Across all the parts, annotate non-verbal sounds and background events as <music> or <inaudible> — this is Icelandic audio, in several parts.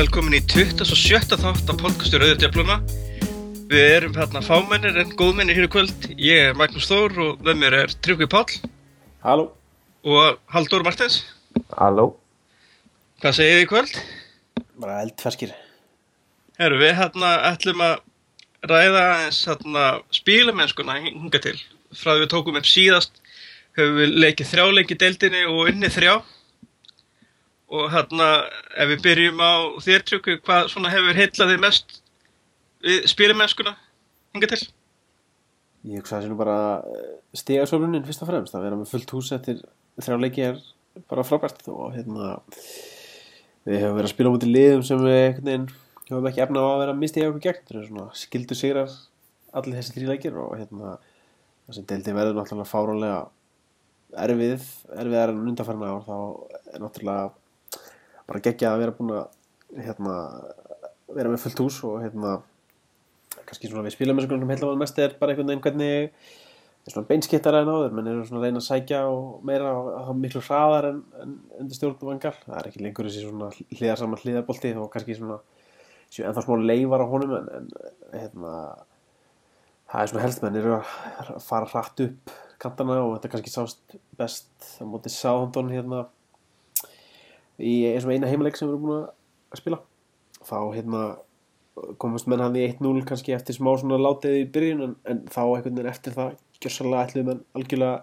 velkomin í 27. þátt af podcastur Auður Djöfluna. Við erum hérna fámennir en góðmennir hér í kvöld. Ég er Magnús Þór og með mér er Tryggvi Páll Halló. og Halldór Martins. Halló. Hvað segir þið í kvöld? Bara eldferskir. Herru, við hérna ætlum að ræða eins hérna spílamennskuna hinga til. Frá því við tókum upp síðast höfum við leikið þrjá leiki deildinni og unnið þrjá. Og hérna, ef við byrjum á þér Tryggvi, hvað svona hefur heitlað þið mest við spílamennskuna hinga til? Ég hugsa að það sé nú bara stigasöflunin fyrst og fremst. Að vera með fullt hús eftir þrjá leiki er bara frábært og hérna við hefum verið að spila mútið liðum sem við veginn höfum ekki efna á að vera að misti okkur gegn. Það er skildu sigrar allir þessi þrjí leikir og hérna þessi deildi verður náttúrulega fáránlega erfið, erfiðar en undanfærna ár þá er náttúrulega bara geggja að vera búin að hérna, vera með fullt hús og hérna kannski svona við spílamennskurnum heila mest er bara einhvern veginn hvernig er svona beinskittara en áður. Menn eru svona að reyna að sækja og meira og hafa miklu hraðar en, en undir stjórnum vangar það er ekki lengur þessi svona hliðar saman hliðarbolti og kannski svona en þá smá leifar á honum en, en hérna það er svona helst menn eru að fara hratt upp kantana og þetta kannski sást best á móti Sáhondon hérna í eins og eina heimaleik sem við erum búin að spila. Þá hérna komast menn hann í 1-0 kannski eftir smá svona látið í byrjun en, en þá einhvern veginn eftir það gjörsanlega ætluðu menn algjörlega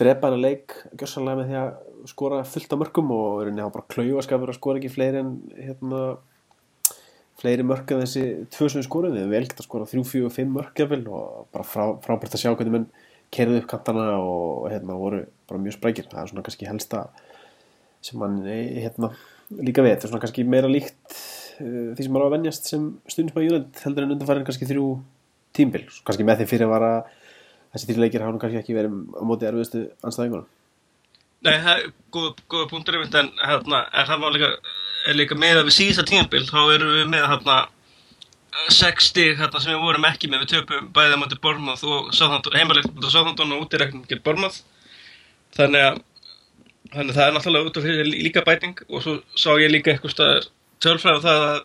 drepa hana leik gjörsanlega með því að skora fullt af mörgum og verður neða bara klauaskapur að skora ekki fleiri en hérna fleiri mörg en þessi tvö sem við skorum við hefum vel gett að skora 3-4-5 mörg og bara frá, frábært að sjá hvernig menn kerði upp kantana og hérna voru bara mjög sprækir. Það er svona kannski helsta sem mann hérna líka við. Þetta er svona kannski meira líkt uh, því sem maður á að venjast sem stundismæði júnend heldur en undanfærin kannski þrjú tímbil kannski með því fyrir að vara þessi þrjuleikir hafa nú kannski ekki verið á móti erfiðustu anstæðingunum Nei, það er góða, góða punktur en hérna, er það var líka, líka með að við síðasta tímbil þá erum við með hérna 60 hérna sem við vorum ekki með. Við töpum bæðið á móti Bormáð og heimalegt á Sáþandón og útireknum til Bormáð þannig að þannig að það er náttúrulega út af fyrir líka bæting og svo sá ég líka eitthvað staðar tölfræð á það að,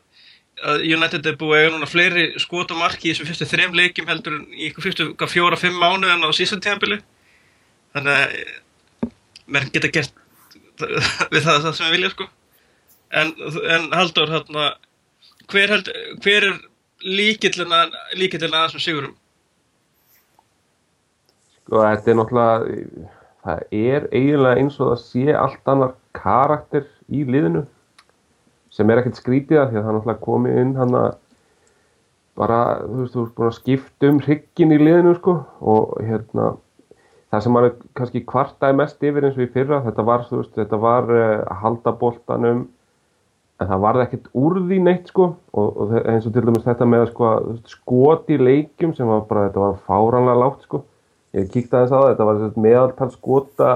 að United er búið eiga núna fleiri skot á marki í þessum fyrstu þrejum leikjum heldur en í ykkur fyrstu fjóra-fimm mánuðan á síðan tímabili. Þannig að menn geta gert <laughs> við það, það sem við vilja sko. En, en Haldur hérna hver, held, hver er líkillina líkillina að þessum sigurum? Sko þetta er náttúrulega það er eiginlega eins og það sé allt annar karakter í liðinu sem er ekkert skrítið að því að það er náttúrulega komið inn hann að bara, þú veist, þú veist, búin að skipta um hryggin í liðinu sko og hérna það sem mann er kannski kvartaði mest yfir eins og í fyrra, þetta var, þú veist, þetta var uh, að halda boltanum en það varði ekkert úr því neitt sko og, og eins og til dæmis þetta með sko, skot í leikjum sem var bara, þetta var fáranlega lágt sko ég kíkti aðeins á það, þetta var meðaltal skota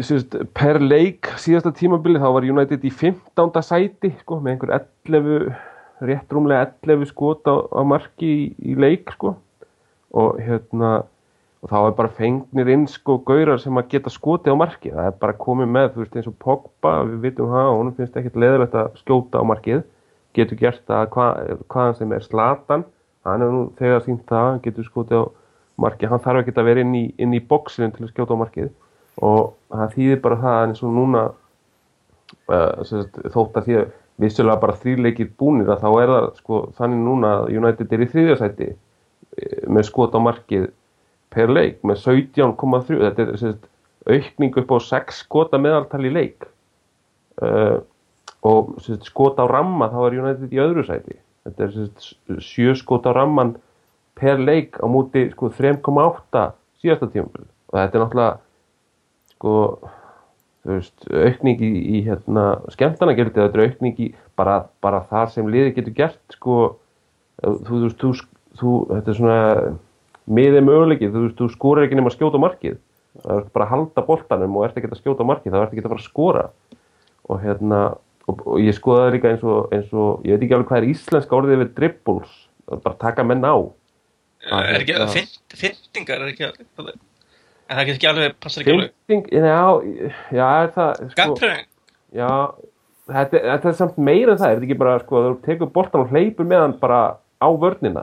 sérst, per leik síðasta tímabili þá var United í 15. sæti sko, með einhver 11 rétt rúmlega 11 skota á, marki í, í leik sko og hérna og þá er bara fengnir inn sko gaurar sem að geta skoti á markið það er bara komið með, þú veist eins og Pogba við vitum það og hún finnst ekkert leðilegt að skjóta á markið, getur gert það hvað, hvaðan sem er Slatan hann er nú þegar sínt það, getur skoti á markið, hann þarf ekki að vera inn í, inn í bóksinu til að skjóta á markið. Og það þýðir bara það eins og núna uh, sagt, þótt að því að vissulega bara þrýleikir búnir að þá er það sko þannig núna að United er í þriðjasæti með skot á markið per leik með 17,3 þetta er sagt, aukning upp á 6 skota meðaltal í leik. Uh, og sagt, skota á ramma þá er United í öðru sæti. Þetta er 7 skota á ramman per leik á múti sko, 3,8 síðasta tíum og þetta er náttúrulega sko veist, aukning í, í hérna, skemmtana gerði þetta er aukning í bara, bara þar sem liði getur gert sko þú veist, þú, þú, þetta er svona miðið möguleikið, þú veist, þú skórar ekki nema að skjóta markið, það er bara að halda boltanum og ert ekki að skjóta markið, það ert ekki að fara að skóra og hérna og, og ég skoðaði líka eins og, eins og ég veit ekki alveg hvað er íslenska orðið við dribbles, bara taka menn á. það er ekki að fyndingar er ekki að en það getur ekki alveg, passar ekki alveg Fynding, já, já, er það Skappröðing Já, þetta, þetta er samt meira en það, er þetta ekki bara sko, þú tekur boltan og hleypur með hann bara á vörnina,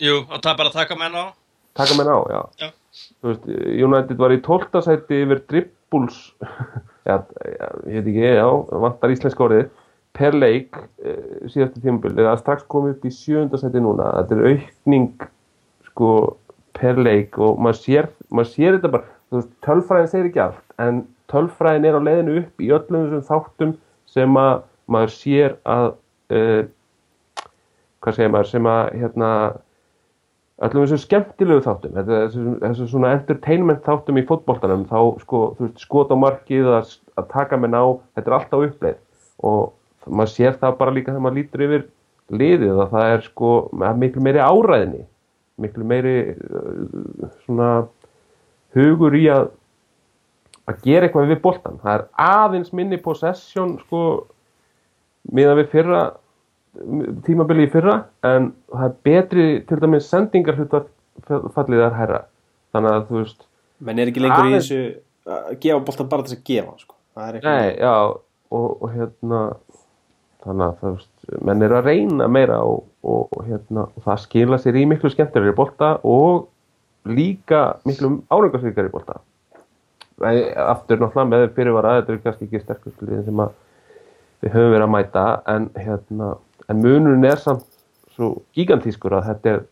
Jú, og það er bara að taka menn á. taka menn á, já. Já. Þú veist, United var í 12. sæti yfir dribbles, <laughs> já, ég veit ekki, já, vantar íslenska orðið, per leik uh, síðastu tímabil, eða strax komið upp í 7. sæti núna, þetta er aukning, sko, per leik og maður sér, maður sér þetta bara, þú veist, tölfræðin segir ekki allt, en tölfræðin er á leiðinu upp í öllum þessum þáttum sem að maður sér að, uh, hvað segir maður, sem að, hérna, öllum þessum skemmtilegu þáttum þetta, þessu, þessu svona entertainment þáttum í fótboltanum þá sko, þú veist, skot á markið að, að taka menn á, þetta er alltaf uppleið og maður sér það bara líka þegar maður lítur yfir liðið að það er sko miklu meiri áræðinni miklu meiri uh, svona hugur í að að gera eitthvað við boltan það er aðeins minni possession sko miðan við fyrra tímabili í fyrra en það er betri til dæmis sendingar hlutfallið er hærra þannig að þú veist menn er ekki lengur í Aðeins- þessu að gefa boltan bara þess að gefa sko. nei, já, og, og hérna þannig að veist, menn er að reyna meira og, og, hérna og það skila sér í miklu skemmtilegri bolta og líka miklu árangarsvíkari bolta Nei, aftur náttúrulega með fyrirvara þetta er kannski ekki sterkust liðin sem við höfum verið að mæta en, hérna, en munurinn er samt svo gigantískur að þetta er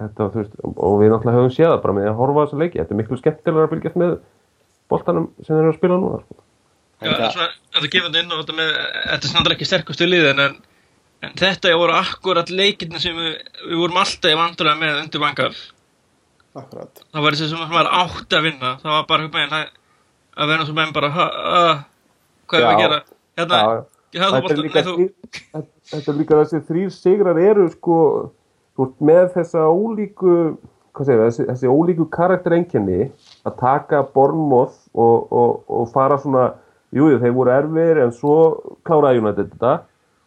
þetta, veist, og við náttúrulega höfum séð það bara með að horfa á þessa leiki, þetta er miklu skemmtilega að fylgjast með boltanum sem þeir eru að spila núna sko. Þetta- þetta inn á þetta með, þetta er snarlega ekki sterkustu liðin en, en þetta voru akkurat leikirni sem við, við vorum alltaf í vandræða með undir vangar. akkurat Það var þessi sem maður átti að vinna, það var bara hugmæðin að, að vera svo menn bara, hvað er að gera? Hérna, ég hafði líka, nei þú, þetta, er líka þessi þrýr sigrar eru sko með þessa ólíku segir þessi, þessi ólíku karaktereinkenni að taka Bornmoth og, og, og fara svona jújú, þeir voru erfir en svo kláraði United þetta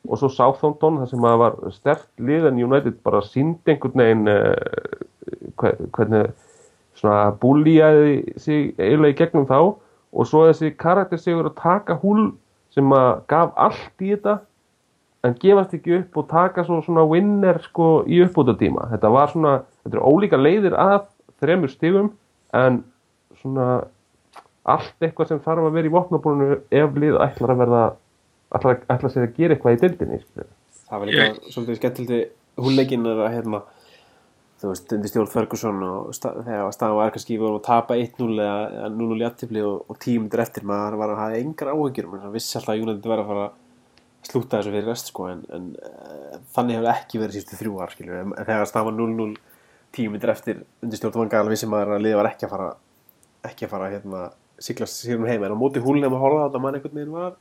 og svo Southampton þar sem að var stert lið en United bara síndi einhvern veginn uh, hvernig svona búlíjaði sig eiginlega í gegnum þá og svo þessi karaktersigur að taka húl sem að gaf allt í þetta en gefast ekki upp og taka svo svona winner sko í uppbútatíma þetta var svona, þetta er ólíka leiðir að þremur stigum en svona allt eitthvað sem þarf að vera í vopnabúrunu ef lið ætlar að verða ætlar, ætlar sér að gera eitthvað í dildinni það var líka svolítið skemmtildi húnleikin er að hérna þú veist, undir stjórn Ferguson og stað, þegar staðan var vorum að tapa 1-0 eða 0-0 í aðtifli og, og tímundur eftir maður var að hafa engar áhyggjur menn það vissi alltaf að United verið að fara að slúta þessu fyrir rest sko en, en uh, þannig hefur ekki verið sístu þrjú ár skilur en þegar staðan var 0-0 tímundur eftir undir stjórn Van Gaal vissi maður að liðið var ekki að fara ekki að fara hérna siglast sér um heim. En á móti húlnum að horfa á þetta mann einhvern veginn var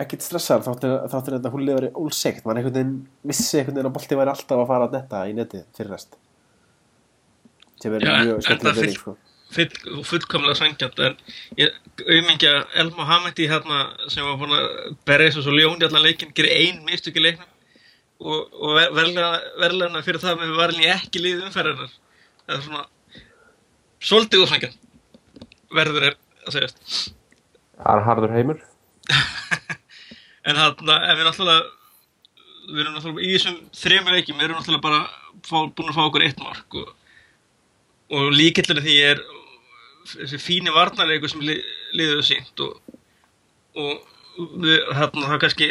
ekkert stressar þáttur þetta húlið verið ólsegt mann einhvern veginn vissi einhvern veginn að bolti væri alltaf að fara að netta í netið fyrir rest sem er Já, mjög skemmtilega byrjing sko. full, fullkomlega svangjant en ég auðmingja El Mohamedi hérna sem var búin að berja þessu svo ljóni allan leikinn, gerir ein mistök í leiknum. Og, og verðlega fyrir það með varlinni ekki lið umferðarinnar. Það er svona svolítið úsvangjant verður er að Það er harður heimur. <laughs> En þarna, en við náttúrulega við erum náttúrulega í þessum þrejum leikjum, við erum náttúrulega bara fá, búin að fá okkur eitt mark og, og líkillinu því er þessi fíni varnarleikur sem li, liður sínt og, og við, þarna það kannski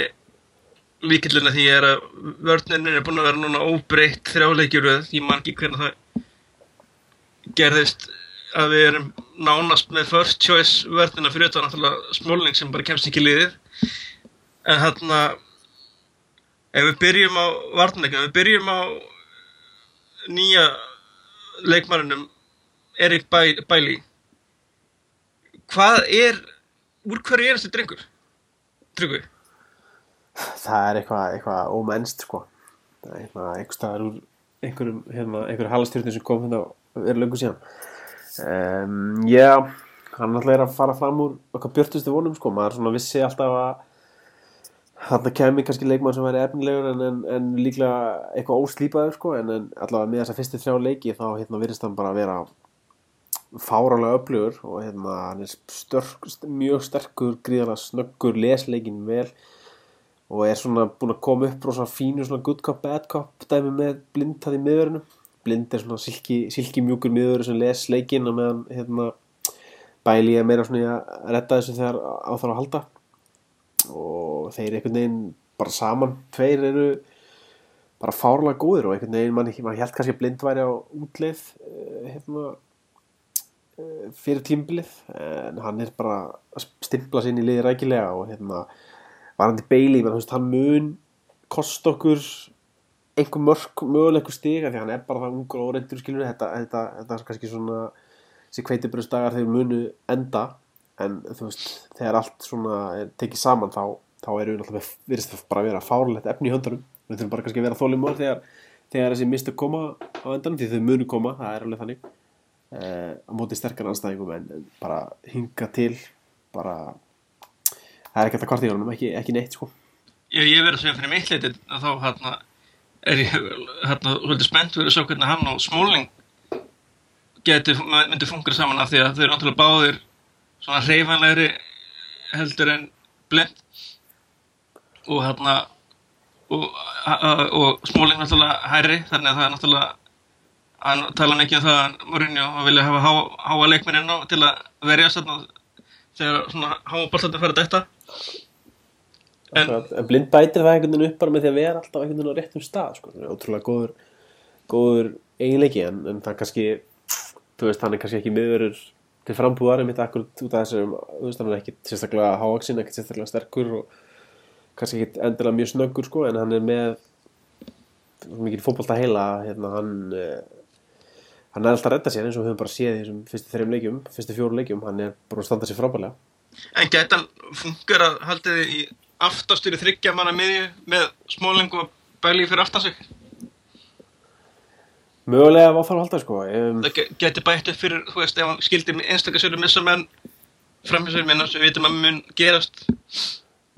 líkillinu því er að vörnirnir er búin að vera núna óbreytt þrjáleikjuröð, ég man ekki hvernig það gerðist að við erum nánast með first choice vörnina fyrir þetta náttúrulega smólning sem bara kemst ekki liðið en hérna ef við byrjum á varnleikinu, ef við byrjum á nýja leikmannunum Erik Bæ- Bæli hvað er úr hverju er þessi drengur? Tryggvi? það er eitthvað eitthvað ómennst sko. það er eitthvað úr einhverjum, hérna, einhverjum halastjórnum sem kom hérna verið löngu síðan um, já. Hann alltaf er að fara fram úr okkar björtustu vonum sko, maður svona vissi alltaf að þarna kemi kannski leikmann sem væri efnilegur en, en, en líklega eitthvað óslýpaður sko, en, en allavega með þessa fyrstu þrjá leiki þá hérna virðist hann bara vera fáranlega öflugur og hérna hann er störk, mjög sterkur gríðarlega snöggur, lesleikin vel og er svona búinn að koma upp rosa fínu svona good cop, bad cop dæmi með blind það í miðverinu blind er svona silki, silki mjúkur miðveru sem les leikinn og meðan hérna, bæli er meira svona að redda þessu þegar á þarf að halda. Og þeir einhvern veginn bara saman, tveir eru bara fárlega góðir og einhvern veginn mann, mann held kannski að blind væri á útleið eh, hérna eh, fyrir tímbilið en hann er bara að stimpla sinni í liði rækilega og hérna varandi veist, hann mun kost okkur einhver mörg möguleikur stiga því hann er bara það ungur og reyndur skilur þetta, þetta, þetta er kannski svona þessi kveitibröðsdagar þegar munu enda en þú veist, þegar allt svona er tekið saman þá, þá erum við náttúrulega virðist það bara að vera fárlegt efni í höndunum. Við þurfum bara kannski að vera þólimor þegar, þegar þessi mistu koma á endanum því þau munu koma, það er alveg þannig. Eh, á móti sterkar anstæðingum en, en bara hinga til bara það er ekki alltaf kvart í honum, ekki, ekki neitt sko. Ég, ég verið að segja fyrir mitt leitið að þá hérna er ég hérna svolítið spennt fyrir að sjá hvernig hann og Smóling geti, myndi fungra saman af því að þau eru náttúrulega báðir svona reyfanlegri heldur en blind. Og hérna og, og Smóling náttúrulega hærri þannig að það er náttúrulega hann tala mikið um það að Mourinho vilja hafa há, háa leikminn inn á til að verja þegar svona háa bóltandi fara þetta En, en blind bætir það einhvern veginn upp bara með því að vera alltaf einhvern veginn á réttum stað sko. það er ótrúlega góður, góður eiginleiki en, en það kannski þú veist hann er kannski ekki miðurur til frambúðar en mitt akkurat út af þessum þú veist hann er ekki sérstaklega hávaksinn ekki sérstaklega sterkur og kannski ekki endilega mjög snöggur sko en hann er með mikið fókbalta heila hérna hann eh, hann er alltaf að redda sér eins og við höfum bara séð í þessum fyrstu þrejum leikjum, fyrstu fjóru leikjum hann er bara að standa sér frábælega En geta funkar að haldið í aftastur í þryggja manna miðju með smóling og bæli fyrir aftan sig? Mögulega var það að halda sko. Um, Það geti bætt upp fyrir, þú veist, ef hann skildi einstakasölu missa menn framhjusverð minna sem við veitum að mun gerast.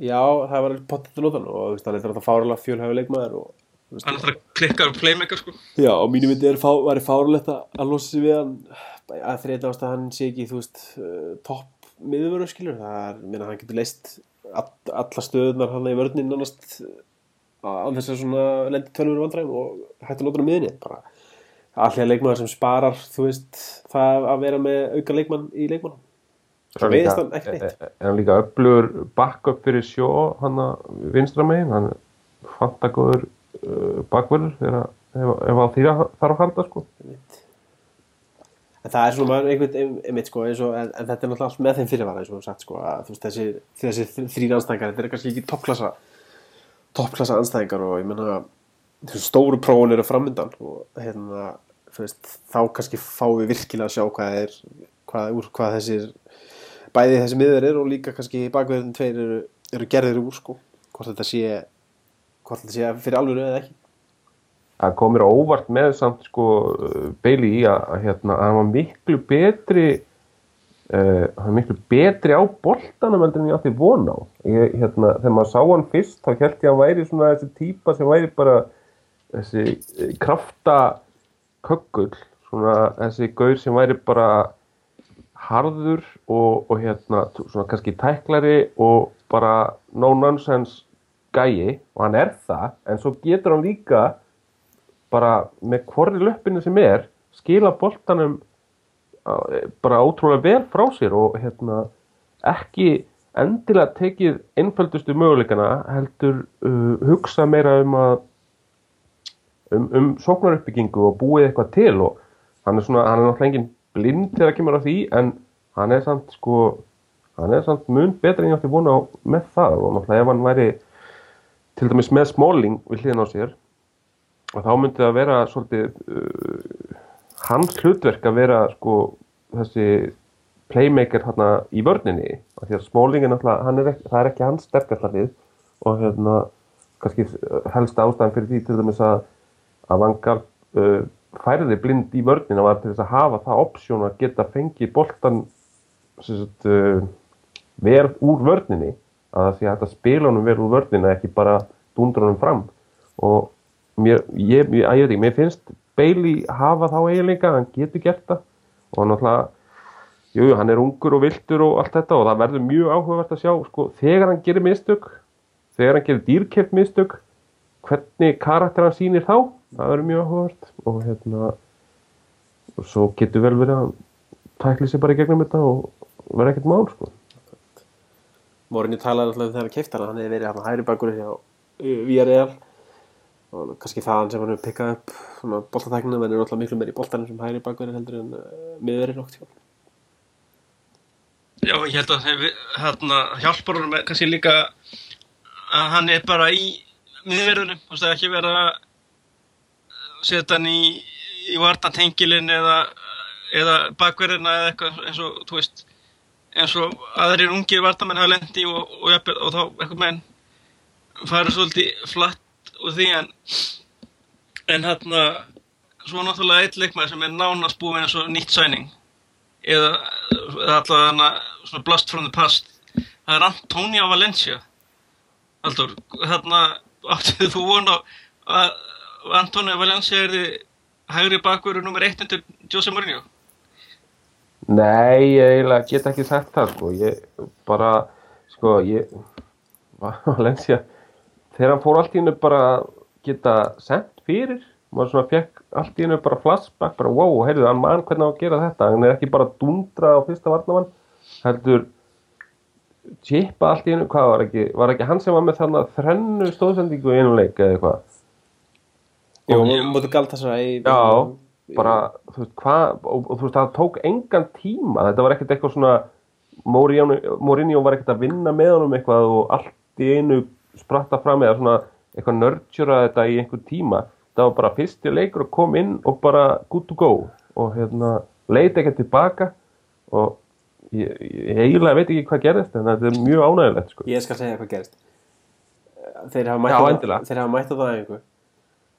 Já, það var pottet að nota og það er þetta fárlega fjölhæfi leikmaður og Hann er það að klikka um playmaker sko. Já, og mínu myndi er fá, væri fárlegt að losa sig við hann. Að þreita ást að hann sé ekki, þú veist, uh, topp miðurveru skilur, það er, minna, hann getur leist alla stöðunar hann í vörðnin nánast á þess að svona lendi tölvur vandræðum og hætti að nota hann miðinni, bara allir leikmaður sem sparar, þú veist það að vera með auka leikmann í leikmann Það er líka, er, er líka öflugur backup fyrir sjó hann að vinstra megin? Hann fant að góður uh, bakverður þegar ef, ef að því þarf að halda sko En það er svona einhvern einmitt sko og, en, en þetta er náttúrulega allt með þeim fyrirvara eins og við sagt sko að veist, þessi, þessi þrýra anstæðingar þetta er kannski ekki toppklassa toppklassa anstæðingar og ég menna þessu stóru prófun eru framöndan og hérna veist, þá kannski fáum við virkilega að sjá hvað er hvað, úr hvað þessir bæði þessi miður eru og líka kannski bakverðin tveir eru, eru gerðir úr sko hvort þetta sé hvort þetta sé fyrir alveg eða ekki það komir óvart með samt sko Bailey í að, að hérna hann var miklu betri uh, hann var miklu betri á boltanum en ég átti von á. Ég, hérna, þegar maður sá hann fyrst þá held ég að hann væri svona þessi típa sem væri bara þessi eh, krafta kökkull svona þessi gaur sem væri bara harður og, og hérna svona kannski tæklari og bara no nonsense gæi. Og hann er það en svo getur hann líka bara með hvorri löppinu sem er skila boltanum bara ótrúlega vel frá sér og hérna ekki endilega tekið einföldustu möguleikana heldur uh, hugsa meira um að um, um sóknaruppbyggingu og búið eitthvað til og hann er svona, hann er náttúrulega engin blind þegar það kemur á því en hann er samt sko hann er samt mun betur en ég átti vona á með það og náttúrulega ef hann væri til dæmis með smóling við hliðin á sér og þá myndi það vera svolítið uh, hans hlutverk að vera sko þessi playmaker hérna í vörninni. Af því að smólingin ekki, það er ekki hans sterkastarlið og hérna kannski helst ástæðan fyrir því til dæmis að að vangar uh, færði blind í vörnina var til þess að hafa það opsjón að geta fengið boltan sagt, uh, verð úr vörninni. Að það sé að þetta spila honum verð úr vörnina ekki bara dundra honum fram. Og mér, ég, ég, ég veit ekki, mér finnst Bailey hafa þá eiginleika, hann getur gert það. Og náttúrulega jú, hann er ungur og viltur og allt þetta og það verður mjög áhugavert að sjá sko, þegar hann gerir mistök þegar hann gerir dýrkjöpt mistök hvernig karakter hann sýnir þá það verður mjög áhugavert. Og hérna og svo getur vel verið að tækli sig bara í gegnum þetta og verður ekkert mál sko. Morinni talaði alltaf þegar hann keifti hann hefði verið hægri bakur hjá uh, VRL og kannski það sem hann hefur pikkað upp svona boltatæknina menn er alltaf miklu meir í boltanum sem hægri bakur heldur en uh, miðverið nokt hjá Já, ég held að þeim hérna, hjálpar með- kannski líka að hann er bara í miðverðunum, þú veist, ekki vera að setja hann í, í vartantengilin eða, eða bakverðina eða eitthvað eins og, þú veist, eins og aðrir ungir vartamenn hafa lendi og, og, og, og þá eitthvað menn fara svolítið flatt úr því en en hérna svo náttúrulega eitt leikmaður sem er nánast búinn eins og nýtt sæning eða, eða allavega hana svona blast from the past. Það er Antonio Valencia. Haldur, hérna áttu þú von á að Antonio Valencia er þið hægri bakverður nummer 1 undir Jose Mourinho? Nei, ég get ekki sagt það sko, ég bara, sko, ég, <laughs> Valencia, þegar hann fór allt í hennu bara að geta sendt fyrir, maður svona fekk allt í hennu bara flashback, bara wow, heyrðu, hann mann hvernig á að gera þetta, hann er ekki bara að dundra á fyrsta varnamann, heldur chipa allt í hennu, hvað var ekki, var ekki hann sem var með þannig að þrennu stóðsendingu í einu leik eða eitthvað? Jú, mútu galt þessara í Já, bara, þú veist, hvað, og, og þú veist, það tók engan tíma, þetta var ekkert eitthvað svona, Mourinho var ekkert að vinna með honum eitthvað og allt í einu spratta fram eða svona eitthvað nördsjöra þetta í einhver tíma, það var bara fyrsti leikur að koma inn og bara good to go og hérna, leita ekkert tilbaka og ég, ég eiginlega veit ekki hvað gerðist en þetta er mjög ánægilegt, sko. Ég skal segja hvað gerist Þeir hafa mætt á- endilega. þeir hafa mætt á það einhver.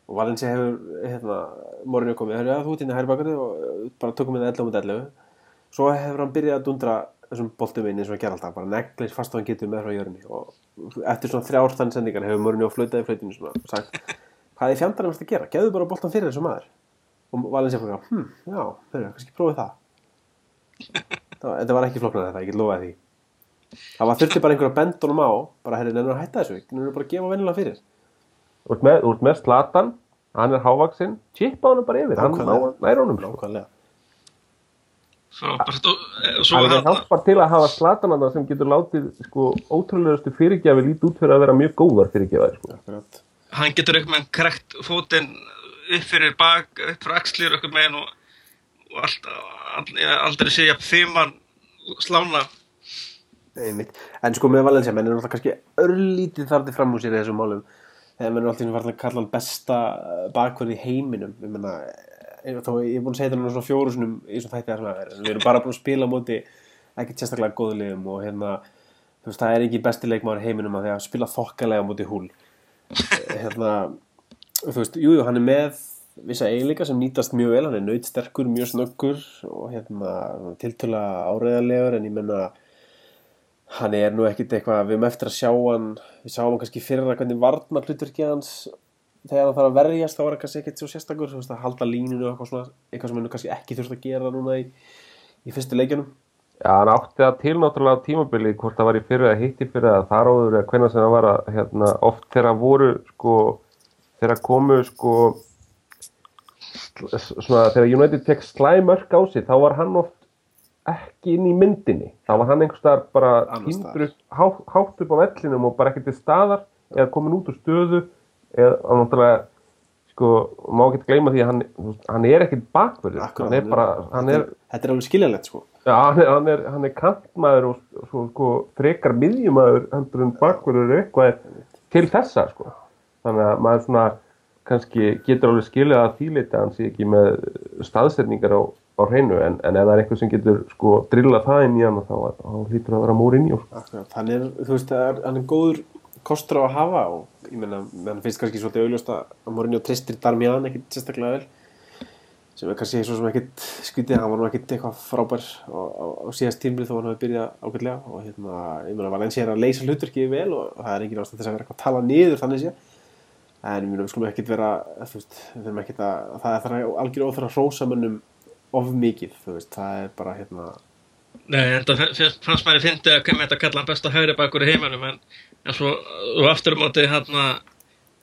Og Valencia hefur hérna, Morinni komið, hefur þú út inn í hægri bakurði og bara tökum við 11 mot 11 svo hefur hann byrjað að dundra þessum boltum inn eins og hann ger alltaf bara neglis fast og hann getur með frá jörunni og eftir svona þrjárstann sendingar hefur Morinni á flautaði flautinu svona og sagt hvað er fjandarinn að gera, gefðu bara boltan fyrir þessu maður. Og Valencia fyrir hm, já, fyrir, kannski prófið það. <laughs> Þetta var ekki flóknar þetta, ég get lofaði því. Það var þurfti bara einhver að benda honum á bara herri, nefnir að hætta þessu, nefnir bara að gefa vennilega fyrir? Þú ert með, með Slatan, hann er hávaksinn, chipa honum bara yfir, hann nær honum, sko. nákvæmlega frábært og eh, svo Það hjálpar til að hafa slatananda sem getur látið sko, ótrúlegustu fyrirgjafi lítið út fyrir að vera mjög góðar fyrirgjafi sko. Hann getur eitthvað með krekt fótinn upp fyrir bak, upp fyrir axlir eitthvað með og, og allt, aldrei segja fimmar slána Einmitt. En sko með Valencia, menn er náttúrulega kannski örlítið þarði fram úr sér í þessum málum þegar menn er alltaf farið að kalla hann besta bakverð í heiminum ég meina, þó ég er búin að segja þetta svona fjóru sinum í svona þætti að er við erum bara búin að spila móti ekki sérstaklega góðu liðum og hérna þú veist, það er ekki besti leikmaður í heiminum að því að spila þokkalega móti húl Eh, hérna, þú veist, jú, jú, hann er með vissa eiginleika sem nýtast mjög vel hann er nautsterkur, mjög snöggur og hérna, tiltöla áreiðarlegur en ég menna hann er nú ekkit eitthvað, við erum eftir að sjá hann við sáum hann kannski fyrir að hvernig varnar hlutverki hans þegar hann þarf að verjast þá er hann kannski ekkit svo sérstakur þú veist, að halda línunu og eitthvað svona eitthvað sem hann kannski ekki þurft að gera núna í, í fyrstu leikjunum. Já, hann átti það til náttúrulega á tímabili hvort það var í fyrir að hitti fyrir að þar áður eða hvernig sem það var að hérna, oft þegar voru sko, þegar komu sko svona þegar United fekk slæmörk á sig þá var hann oft ekki inn í myndinni. Þá var hann einhvers staðar bara há, hátt upp á vellinum og bara ekki til staðar eða komin út úr stöðu eða hann náttúrulega sko, má ekki gleyma því að hann, hann er ekkit bakverður Akkurat, hann er bara, hann er þetta er alveg skiljanlegt sko Já, hann er, hann er, hann er kantmaður og svo, sko, frekar miðjumaður heldur en bakverður eitthvað til þessa, sko. Þannig að maður svona kannski getur alveg skilja að þýleita hann sé ekki með staðsetningar á, á hreinu, en, en ef það er eitthvað sem getur, sko, drilla það inn í hann, þá, þá hlýtur að vera Mourinho, sko. Akkurat, hann er, þú veist, það hann er góður kostur á að hafa og ég meina, hann finnst kannski svolítið auðljóst að Mourinho tristir Darmian ekkit sérstaklega vel sem er kannski svo sem ekkit skutið, hann var nú ekkit eitthvað frábær á, síðast tímlið þó hann hafi byrjað ágætlega og hérna, ég meina, Valencia er að leysa hlutverkið vel og það er engin ástæð þess að vera eitthvað að tala niður þannig sé en ég meina, við skulum ekkit vera þú veist, við þurfum ekkit að það er algjör óþara hrósamönnum of mikið, þú veist, það er bara hérna Nei, en það fannst mér í fyndi að kemur þetta að kalla hann besta hægri bakur í heiminum en, en svo, og aftur á móti hann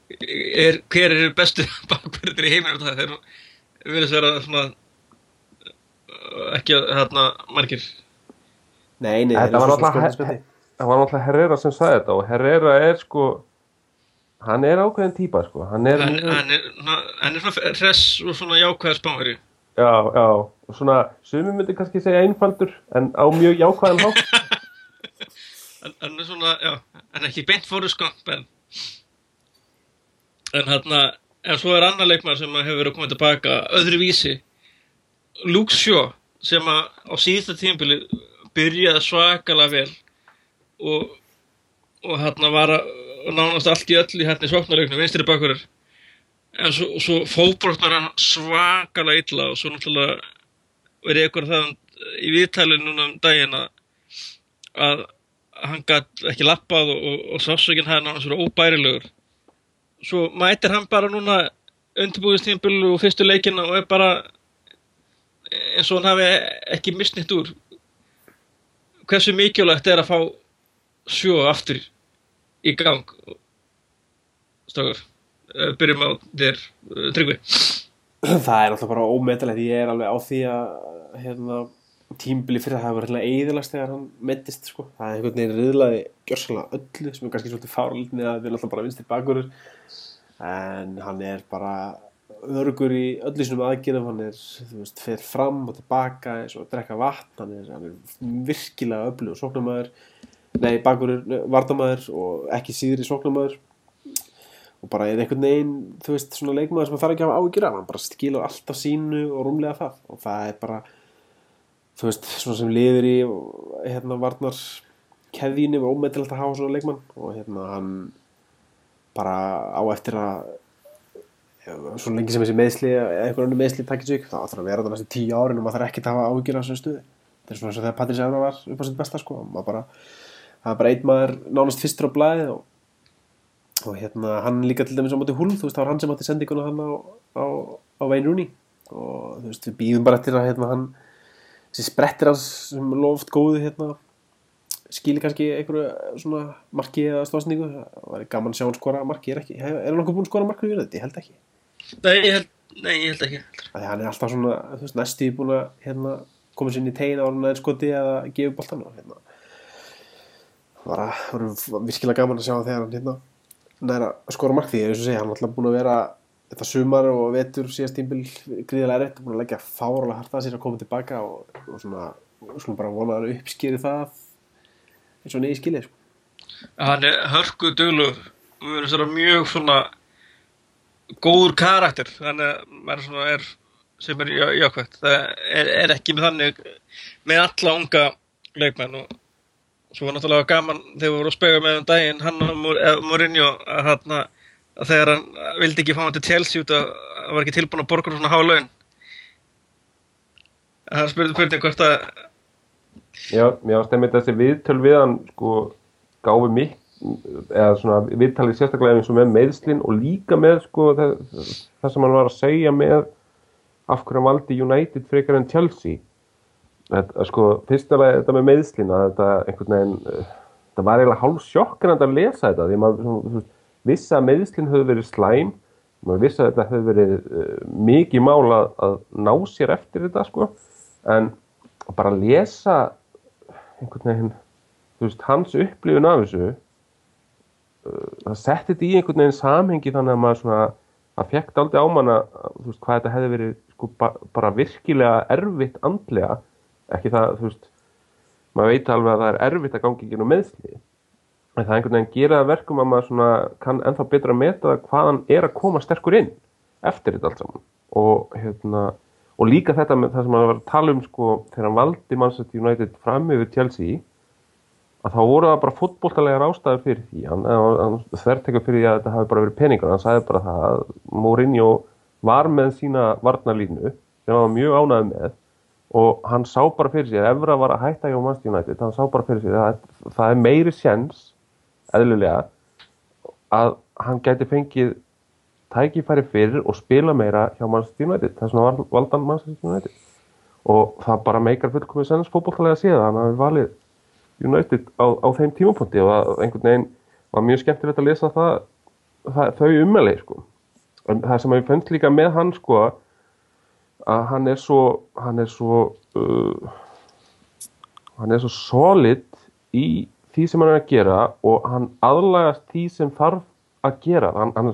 er, hver er bestu <laughs> bakurinn í heiminum það er verið vera svona ekki hérna margir. Nei, nei, það var náttúrulega Herrera sem sagði þetta og Herrera er sko hann er ákveðin típa sko. Hann er, hann, hann er, er svona hress og svona jákvæðar spámari já, já, og svona sumi myndi kannski segja einfaldur en á mjög jákvæðan hátt. <laughs> Hann er svona, já, er ekki beint fóru skamp en en hann en svo er annar leikmar sem hefur verið koma tilbaka öðru vísi Luke Shaw sem að á síðasta tímabili byrjaði svakalega vel og og hann var að nánast allt í öllu hérna í svoknarleiknum vinstri bakurir en svo, svo fótbrotnar hann svakalega illa og svo náttúrulega verið ykkur það í viðtalið núna um daginn að að hann gætt ekki lappað og, og, og sásökinn hann hann svona óbærilegur. Svo mætir hann bara núna undirbúðistímabili og fyrstu leikina og er bara eins og hann hafi ekki misnitt úr. Hversu mikilvægt er að fá sjó aftur í gang stakar byrjum á þér eh, Tryggvi. <clears throat> Það er alltaf bara ómetalegt ég er alveg á því að hérna, tímbili fyrir það hafa verið eðilast þegar hann mettist sko. það er einhvern veginn riðlaði gjörsanlega öllu sem er kannski svolítið fárlít með að við erum alltaf bara vinstir bakurur en hann er bara örgur í öllu sinum aðgerðum. Hann er, þú veist, fer fram og tilbaka og að drekka vatn. Hann er, hann er virkilega öflug og sóknarmæður nei, bakurur, vardamæður og ekki síður í sóknarmæður og bara er einhvern veginn, þú veist, svona leikmaður sem það þarf ekki að hafa áhyggjur af, hann bara skilur alltaf sínu og rúmlega það. Og það er bara, þú veist, svona sem liður í hérna varnar keðjunni og ómeðtilegt að hafa svona leikmann. Og hérna hann bara á eftir að svo lengi sem þessi meðsli eða einhver annar meðsli takkir sig þá þarf að vera það næstu tíu árin og maður þarf ekki að hafa áhyggjur af þessu stuði. Þetta er svona eins og þegar Patrís Evra var upp á sitt besta sko, maður bara það er bara einn maður nánast fyrstur á blæði og og hérna hann líka til dæmis á móti húl þú veist það var hann sem átti sendinguna hann á, á, á Wayne Rooney. Og þú veist við býðum bara eftir að hérna hann þessi sprettir hans sem loft góðu hérna skýli kannski einhverju svona marki eða stofsningu það var gaman að sjá hann skora marki er, ekki, er hann nokkuð búinn að skora marki við þetta? Ég held ekki. Nei, ég held, nei, ég held ekki. Þannig hann er alltaf svona þú veist næstu búinn að hérna koma sér inn í tegin á hann aðeins skoti eða gefa boltan og hérna var að var virkilega gaman að sjá þegar hann hérna næra skora mark því eins og segja hann er alltaf búinn að vera þetta sumar og vetur síðast tímbil gríðilega rétt búinn að leggja fáralega harta sér að koma tilbaka og, og svona, svona bara vona að hann uppskýri það eins og neyði skilið sko. hann er hörku duglur og verður svona mjög svona góður karakter þannig að maður svona er sem er já- jákvæmt það er, er ekki með þannig með alla unga leikmenn og svo var náttúrulega gaman þegar við vorum að spega með um daginn hann og eh, Mourinho að, hann, að þegar hann vildi ekki fá hann til Chelsea út að hann var ekki tilbúin að borga svona há laun. Hann spurði spurning hvort að Já, mér varst einmitt þessi viðtöl við hann sko gáfi mig eða svona viðtalið sérstaklega eins og með meðslinn og líka með sko það, það sem hann var að segja með af hverju hann valdi United frekar en Chelsea þetta, sko, fyrstulega þetta með meðslinn að þetta einhvern veginn eh, það var eiginlega hálf sjokkandi að lesa þetta því maður vissi að meðslinn höfðu verið slæm maður vissi að þetta höfðu verið uh, mikið mál að, að ná sér eftir þetta sko en að bara lesa einhvern veginn veist, hans upplifun af þessu uh, það setti þetta í einhvern veginn samhengi þannig að maður svona að fekk aldrei á manna veist, hvað þetta hefði verið sko, ba bara virkilega erfitt andlega ekki það, þú veist maður veit alveg að það er erfitt að gangi ekki nú meðsli en það einhvern veginn gera það að verkum að maður svona kann ennþá betra að meta hvaðan er að koma sterkur inn eftir þetta allt saman. Og hérna og líka þetta með það sem hann var að tala um sko þegar hann valdi Manchester United fram yfir Chelsea að þá voru það bara fótboltalegar ástæður fyrir því. Hann, hann, þvertekur fyrir því að þetta hafi bara verið peningar. Hann sagði bara það að Mourinho var með sína varnarlínu sem hann var mjög ánægð með og hann sá bara fyrir sig að Evra var að hætta hjá Manchester United hann sá bara fyrir sig að það er meiri sjens eðlulega að hann gæti fengið tækifæri fyrir og spila meira hjá Manchester United. Þess vegna var valdan Manchester United. Og það bara meikar fullkomið að sé það hann hafi valið United á, á þeim tímapunkti. Og það einhvern veginn var mjög skemmtilegt að lesa það, það þau ummeli sko. en það sem ég fannst líka með hann sko að hann er svo hann er svo uh, hann er svo solid í því sem hann er að gera og hann aðlagast því sem þarf að gera. Hann, hann,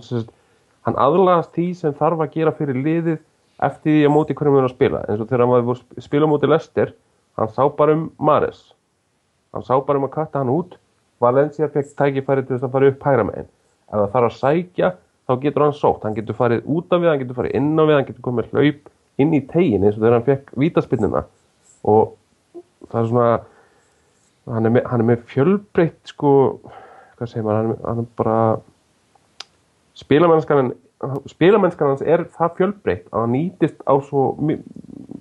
hann aðlagast því sem þarf að gera fyrir liðið eftir því að móti hverjum við erum að spila. Eins og þegar hann var að spila móti Lester hann sá bara um Mares hann sá bara um að katta hann út. Valencia fekk tækifæri til þess að fara upp hægra megin. Ef það þarf að sækja þá getur hann sótt, hann getur farið út af við hann getur farið inn á við, hann getur komið hlaup inn í tegin eins og þegar hann fekk vítaspinnuna og það er svona hann er með, hann er með fjölbreytt sko, hvað segir maður hann hann er bara spilamennskan spilamennskan hans er það fjölbreytt að hann nýtist á svo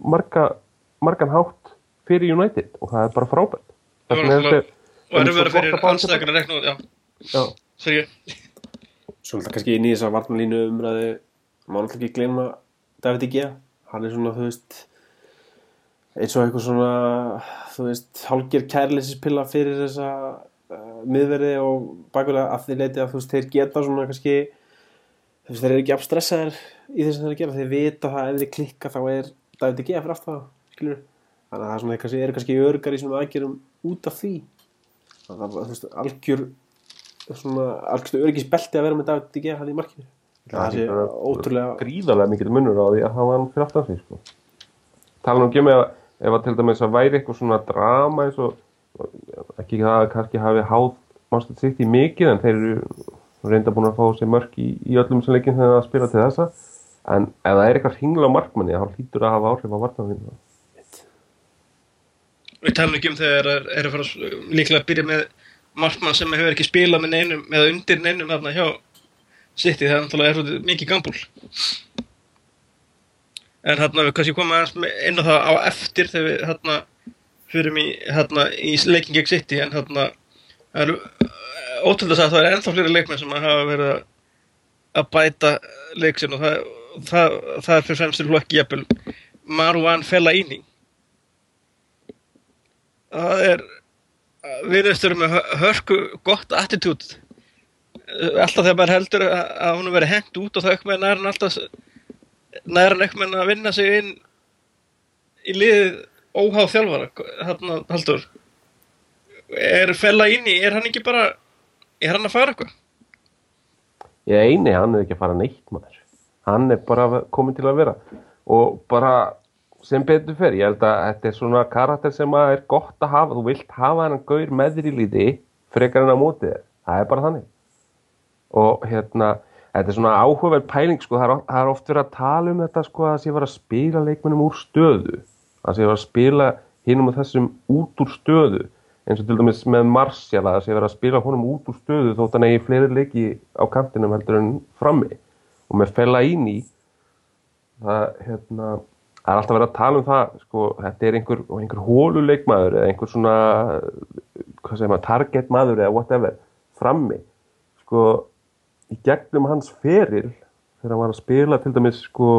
marga, margan hátt fyrir United. Og það er bara frábært. Það var Þess er náttúrulega- verið fyrir að að rekna út, já, já, Svo alltaf kannski inn í þessa varnalínu umræðu má alltaf ekki gleyma David G. Hann er svona, þú veist eins og eitthvað svona þú veist, hálgir kærleisispilla fyrir þessa uh, miðverði og bakurlega að því leiti að þú veist, þeir geta svona kannski þú veist, þeir eru ekki afstressaðir í þess að þeir gera, þeir vita það ef þeir klikka þá er David G. fyrir aftur skilur þannig að það er svona, þeir eru kannski örgar í svona aðgerum út af því þannig að það, þú veist, algjör svona algjörstu örgisbelti að vera með David G. hann í markinu það sé ótrúlega gríðarlega mikil munur á því að hafa hann fyrir aftan sig sko. tala nú ekki um ef, ef að til dæmis að væri eitthvað svona drama eins og ekki það að kannski hafi háð mannstætt sitt í mikið en þeir eru reynda búin að fá sér mörk í, í öllum sem leikin þegar að spila til þessa. En ef það er eitthvað hringla á markmanni þá hlýtur að hafa áhrif á varnarvinna Við talum ekki um þegar er, er að fara líklega að byrja með markmann sem hefur ekki spilað með neinum eða undir neinum þarna hjá City, það er náttúrulega mikið gambúl en hérna við kannski komum með- inn á það á eftir þegar við hérna fyrum í hérna í leikin gegn City en hérna ótrúlega að það er ennþá fleiri leikmenn sem hafa verið að- bæta leiksin og það, það, það er fyrir fremst til flokki jafnvel Marwan Fellaini. Það er viðustur með hö- hörku gott attitút alltaf þegar maður heldur að að hún veri hengt út og það aukmenn er hann alltaf nær hann aukmenn að vinna sig inn í liðið óháð þjálfara þarna haldur er fella inn í, er hann ekki bara er hann að fara eitthvað? Ég eini, hann er ekki að fara neitt maður. Hann er bara komin til að vera. Og bara sem betur fer, ég held að þetta er svona karakter sem að er gott að hafa. Þú vilt hafa hann gaur með þér í líti frekar en á móti þér, það er bara þannig og hérna þetta er svona áhugaverð pæling sko, það er, oft verið að tala um þetta sko að það sé verið að spila leikmennum úr stöðu. Það sé verið að spila hinum og þessum út úr stöðu. Eins og til dæmis með Martial að það sé verið að spila honum út úr stöðu þótt hann eigi fleiri leiki á kantinum heldur en frammi. Og með Fellaini það, hérna, það er alltaf verið að tala um það sko, þetta er einhver, einhver hóluleikmaður eða einhver svona maður, target maður eða whatever frammi. Sko, í gegnum hans feril þegar hann var að spila til dæmis sko,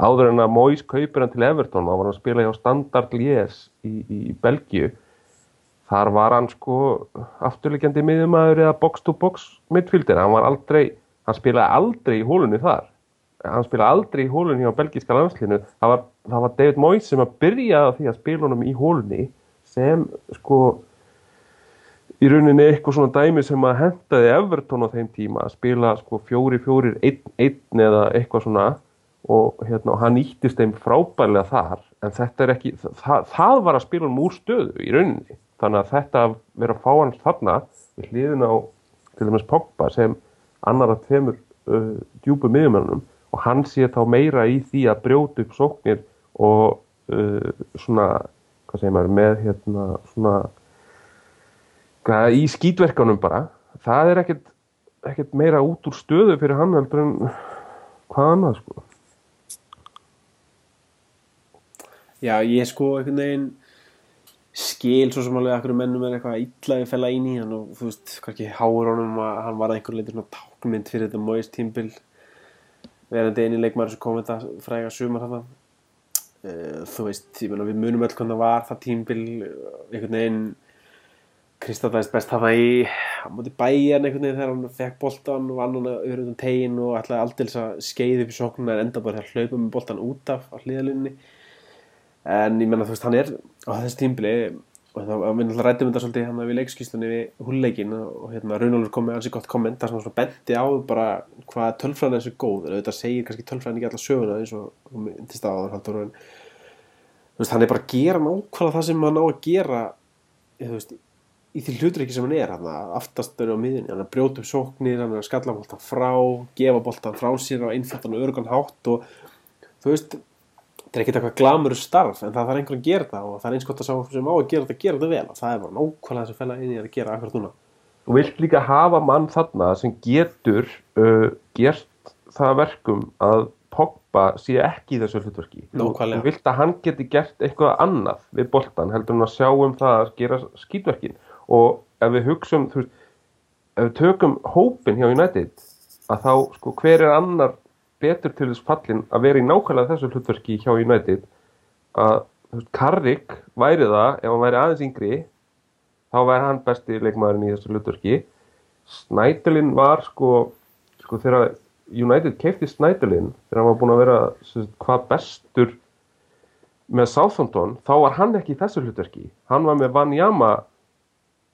áður en að Mois kaupir hann til Everton, þá var hann að spila hjá Standard Lies í, í Belgíu. Þar var hann sko afturleikjandi miðumæður eða box to box midfielder, hann var aldrei hann spilaði aldrei í hólunni þar. Hann spilaði aldrei í hólunni á belgíska landslinu það var, það var David Moyes sem að byrjaði því að spila honum í hólunni sem sko í rauninni eitthvað svona dæmi sem að hentaði Everton á þeim tíma að spila sko fjóri fjórir einn, einn eða eitthvað svona. Og hérna, hann nýttist þeim frábærlega þar en þetta er ekki, það, það var að spila hann úr stöðu í rauninni. Þannig að þetta að vera að fá hann þarna við hliðin á til dæmis Pogba sem annar að tveimur uh, djúpu miðjumennunum og hann sé þá meira í því að brjóta upp sóknir og uh, svona, hvað segir maður, með hérna svona hvað, í skítverkanum bara. Það er ekkert, ekkert meira út úr stöðu fyrir hann heldur en hvað annað sko. Já, ég sko einhvern veginn skil svo sem alveg akkur mennum er eitthvað illaði fella inn í hann og þú veist, kannski háur honum að hann var að einhver leiti svona tákmynd fyrir þetta Moyes tímbil verandi eini leikmaður sem kom þetta fræga sumar þetta uh, þú veist, ég meina við munum öll hvernig það var það tímbil einhvern veginn Kristallast best hafa í á móti bæjan einhvern veginn þegar hann fekk boltan og vann hann yfir um tegin og ætlaði aldils að skeiði upp í sóknuna en enda bara þegar hlaupa með boltan út af á hliðalunni en ég menna þú veist hann er á þessi tímbili og þá við náttúrulega rættum þetta svolítið hann við leikskýstunni við húlleikin og, hérna Runolfur kom með ansi gott komment þar sem hann svona benti á bara hvað tölfræðin er svo góð en auðvitað segir kannski tölfræðin ekki alla söguna eins og þú myndist á hann að hann að í því hlutreiki sem hann er hann aftast er á miðunni, hann að brjóta upp sóknir hann að skalla boltan frá, gefa boltan frá sér á einfaldan og örugan hátt og þú veist þetta er ekkert eitthvað glamur starf en það þarf einhvern að gera það og það er eins gott að sá sem á að gera þetta gera þetta vel og það er bara nákvæmlega þess að fæla inn í að gera akkurat núna Þú vilt líka hafa mann þarna sem getur uh, gert það verkum að Pogba sé ekki í þessu hlutverki. Nákvæmlega. Þú vilt að hann geti gert eitthvað annað við boltan heldur en að sjá um það að gera skýtverkin og ef við hugsum, þú veist, ef við tökum hópin hjá United að þá, sko, hver er annar betur til þess fallin að vera í nákvæmlega þessu hlutverki hjá United? Að, veist, Carrick væri það, ef hann væri aðeins yngri þá væri hann besti leikmaðurinn í þessu hlutverki. Snædalinn var sko, sko þegar United keipti Snædalinn þegar hann var búin að vera sagt, hvað bestur með Southampton þá var hann ekki í þessu hlutverki. Hann var með Vanjama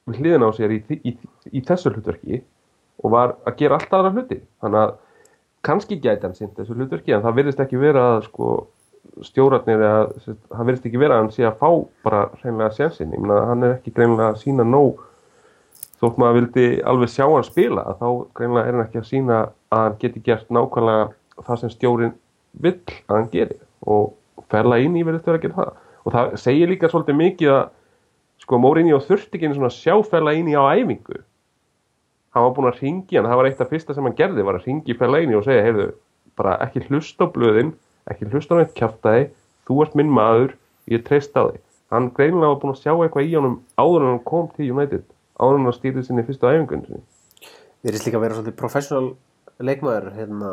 við hliðin á sér í, í, í, þessu hlutverki og var að gera allt aðra hluti. Þannig að kannski gæti hann sýnt þessu hlutverki en það virðist ekki vera að sko, stjórarnir eða það virðist ekki vera að hann sé að fá bara hreinlega sénsinn, ég meina hann er ekki greinlega að sína nóg. Þótt maður vildi alveg sjá hann spila þá greinlega er hann ekki að sína að hann geti gert nákvæmlega það sem stjórin vill að hann geri og ferla inn í verið þurfa að gera það. Og það segir líka svolítið mikið að sko Mourinho þurfti ekki einu svona að sjá ferla inn í á æfingu. Hann var búin að ringi hann, það var eitt af fyrsta sem hann gerði var að ringi ferla inn í og segja heyrðu, bara ekki hlusta á blöðin ekki hlusta á neitt kjaftaði þú ert minn maður, ég treyst á þig. Hann greinilega var búin að sjá eitthvað í honum áður en hann kom til United áður en hann stýrði sinni fyrstu æfingun. Við erum líka að vera svolítið professional leikmaður hérna.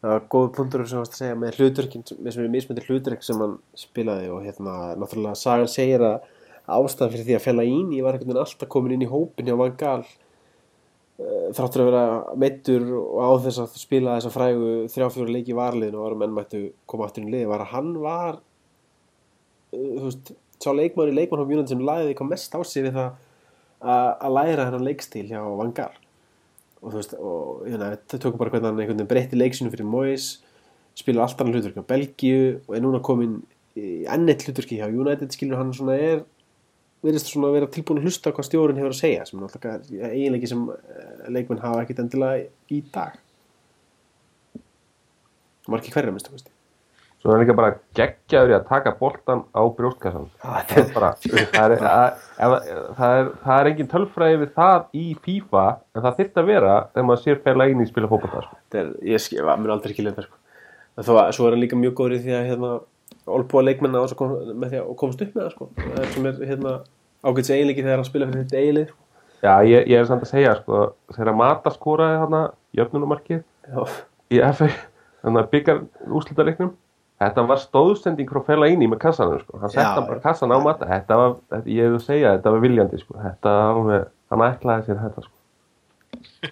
Það var góð punktur sem varst að segja með hlutverkin með sem er mismöndir hlutverk sem hann spilaði og hérna náttúrulega sagan segir að ástæðan fyrir því að fella ín ég var einhvern veginn alltaf komin inn í hópin hjá Van Gaal uh, þráttur að vera meittur og á þess að spila þessa frægu þrjáfjóru leiki í varliðinu og varum enn mættu koma aftur í liði var að hann var uh, þú veist, sá leikmaður í leikmannhófjúnan sem læði eitthvað mest á sig við það að að læra hennan leikstíl hjá Van Gaal. Og þú veist, og hérna, þau tókum bara hvernig hann einhvern veginn breytti leiksinu fyrir Moyes spilar allt annan hlutverk á Belgíu og er núna komin í ennett hlutverki hjá United skilur hann svona er verðist svona að vera tilbúin að hlusta hvað stjórinn hefur að segja sem er náttúrulega eiginleiki sem eh, leikmenn hafa ekkit endilega í dag margir hverja minnst veist Svo er hann líka bara geggjaður í að taka boltan á brjóstkassan. Það er það er, að, það er, það er engin tölfræði við það í FIFA, en það þyrft að vera þegar maður sér fæla inn í spila fókbalta. Sko. Þetta er, ég skil, að mér aldrei ekki sko. En þó að, svo er hann líka mjög góður í því að hérna, olbúa leikmenna að með því að komast upp með það sko. Það sem er hérna ágæts eiginleiki þegar hann spila fyrir þetta eiginleik sko. Já, ég, ég er samt að segja, sko, þegar Mata skoraði þarna jöfnunumarkið í FA, þannig að byggjar úslitareiknum, þetta var stóðsending frá fæla inn í með kassanum, sko. Hann setta bara kassan á Mata, þetta var, þetta, ég hefur segja, þetta var viljandi, sko. Þetta, alveg, hann ætlaði sér þetta, sko.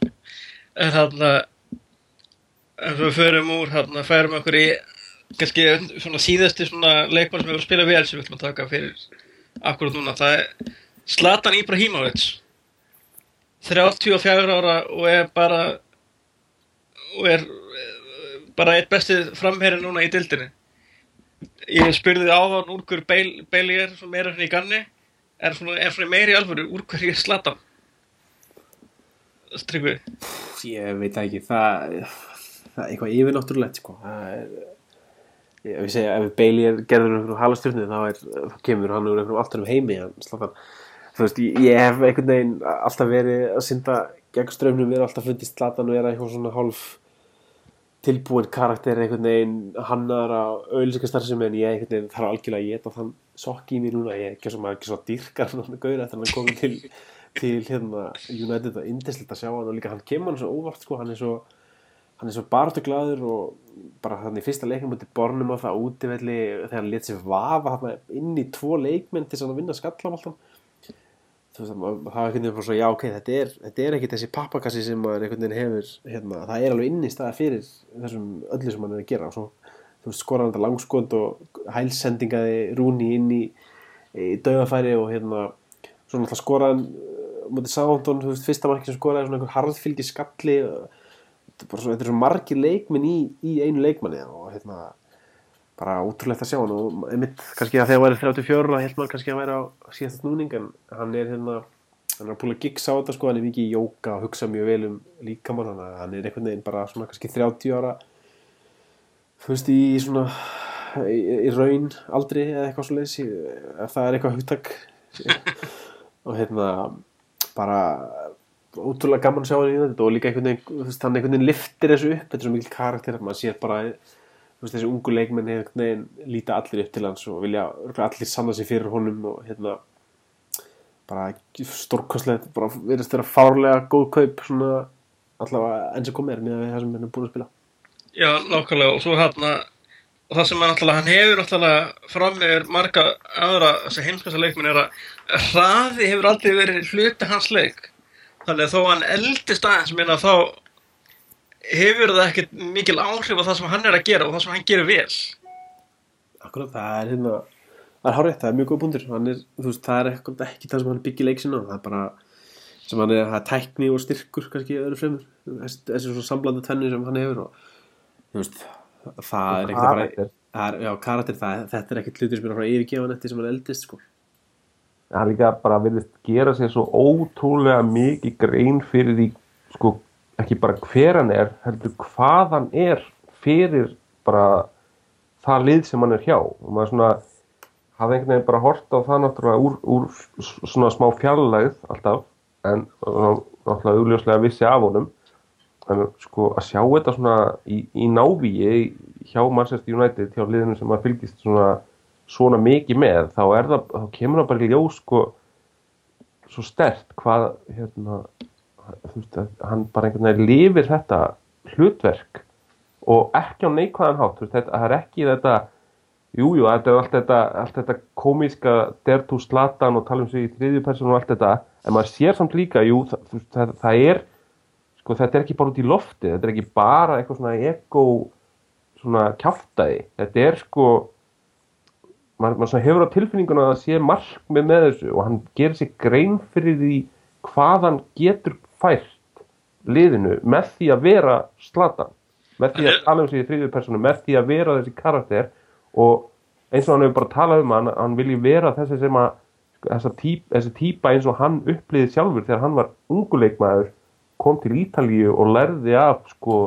<laughs> En þarna, ef við förum úr þarna, færum okkur í kannski svona síðasti svona leikmann sem hefur spilað vel sem við ætlum að taka fyrir akkurat núna. Það er Zlatan Ibrahimovic. 34 ára og er bara og er eh, bara eitt bestið framherri núna í dildinni. Ég spurði áðan úr hver Bailey er svona meira hérna í ganni er svona, er svona meiri alvöru úr hverju er Zlatan. Tryggvi. ég veit ekki það, það er eitthvað yfirnáttúrulegt sko. það er ef ég segja, ef Bailey er gerður um einhverjum halastjörnu þá, er, þá kemur hann úr einhverjum alltaf um heimi þú veist, ég, ég hef einhvern veginn alltaf verið að synda gegn ströfnum, mér er alltaf fundist Zlatan vera eitthvað svona hálf tilbúin karakter einhvern veginn hannar á auðlýsingastar sem en ég einhvern veginn þarf algjörlega að geta þann sokk í mér núna, ég er ekki svo maður ekki svo dýrkar hann gauður eftir hann er komin til til hérna United að indislegt að sjá hann og líka hann kemur hann svo óvart sko, hann er svo hann er svo baráttu glæður og bara þannig fyrsta leiknum mútið bornum á það útivelli þegar hann let sér vafa inn í tvo leikmenn til að vinna skallamáltan þú veist, það var einhvern veginn svo, já, ok, þetta er, þetta er ekki þessi pappakassi sem maður einhvern veginn hefur, hérna, það er alveg inn í staða fyrir þessum öllu sem hann er að gera. Og svo, þú veist, skora hann þetta langskond og hælsendingaði rúni inn í, í döðafæri og hérna, svo náttúrulega skora hann uh, mútið Sándón, þú veist, fyrsta marki sem skoraði svona einhver harðfylgi skalli og þetta er svo, margir leikminn í, í einu leikmanni og hérna, bara útrúlegt að sjá hann og einmitt kannski að þegar hann væri 34 þá held maður kannski að væri á síðast snúning en hann er hérna hann er að púla gigs á þetta sko, hann er mikið í jóka og hugsa mjög vel um líkamann hann er einhvern veginn bara svona kannski 30 ára þú veist í svona í, í raun aldri eða eitthvað svo leiðis ef það er eitthvað hugtak. <laughs> Og hérna bara ótrúlega gaman að sjá hann í þetta og líka einhvern veginn, þú veist, hann einhvern veginn liftir þessu upp, þetta er svo mikil karakter maður sér bara þú veist, þessi ungu leikmenn einhvern veginn líta allir upp til hans og vilja allir sanna sig fyrir honum og hérna bara stórkostlegt bara verðist vera fárlega góð kaup svona allavega enn sem komið er með það sem hann er búin að spila. Já, nákvæmlega og svo hérna og það sem hann náttúrulega, hann hefur náttúrulega fram með marga aðra þessi heimskasta leikminn er að hraði hefur aldrei verið hluti hans leik þannig að þó hann eldist aðeins minna þá hefur það ekkert mikil áhrif á það sem hann er að gera og það sem hann gerir vel. Akkurat, það er hérna það er hárétt, það er mjög góð búndur er, það er ekkert ekki það sem hann byggir leik sinna, það er bara sem hann er, það er tækni og styrkur kannski öðru fremur, þessi, þessi svona samblanda tvenni sem hann hefur og þú veist, það er ekkert bara það er, já, karakter, það, þetta er ekkert hlutur sem er að fara að yfirgefa eftir sem hann eldist, sko hann líka bara virðist gera sér svo ótrúlega mikið grein fyrir því sko ekki bara hver hann er heldur hvað hann er fyrir bara það lið sem hann er hjá. Og maður svona hafði einhvern veginn bara hort á það náttúrulega úr, úr svona smá fjarlægð alltaf en náttúrulega augljóslega vissi af honum. En sko að sjá þetta svona í, í návíi hjá Manchester United hjá liðinu sem maður fylgist svona svona mikið með þá það, þá kemur það bara í ljós sko svo stert hvað hérna veist, hann bara einhvern veginn lifir þetta hlutverk og ekki á neikvæðan hátt veist, þetta, það er ekki þetta jújú, jú, þetta er allt þetta, allt þetta komíska dertu slatan og tala um sig í þriðju persónu og allt þetta en maður sér samt líka, jú, það, það, það er sko, þetta er ekki bara út í lofti þetta er ekki bara eitthvað svona ego svona kjáftæði þetta er sko maður, maður hefur á tilfinninguna að það sé markmið með þessu og hann gerir sér grein fyrir því hvað hann getur fært liðinu með því að vera slatan með því að tala um sig í þriðju personu með því að vera þessi karakter og eins og hann hefur bara talað um hann, hann vilji vera þessi sem að þessi típa eins og hann uppliði sjálfur þegar hann var unguleikmaður kom til Ítalíu og lærði af sko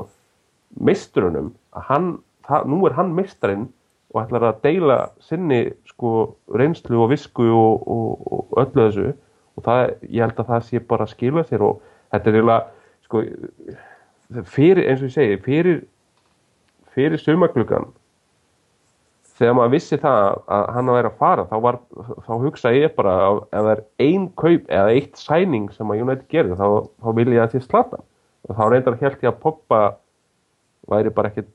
meisturunum. Að hann, það, nú er hann meistarinn og ætlar að deila sinni sko reynslu og visku og, og, og öllu þessu. Og það, ég held að það sé bara að skilja sér og þetta er eiginlega sko fyrir, eins og ég segi, fyrir fyrir sumagluggan þegar maður vissi það að hann að vera að fara þá, var, þá hugsa ég bara að ef það er ein kaup eða eitt sæning sem að United gerir þá, þá vil ég að sé slata og þá reyndar held ég að Poppa væri bara ekkert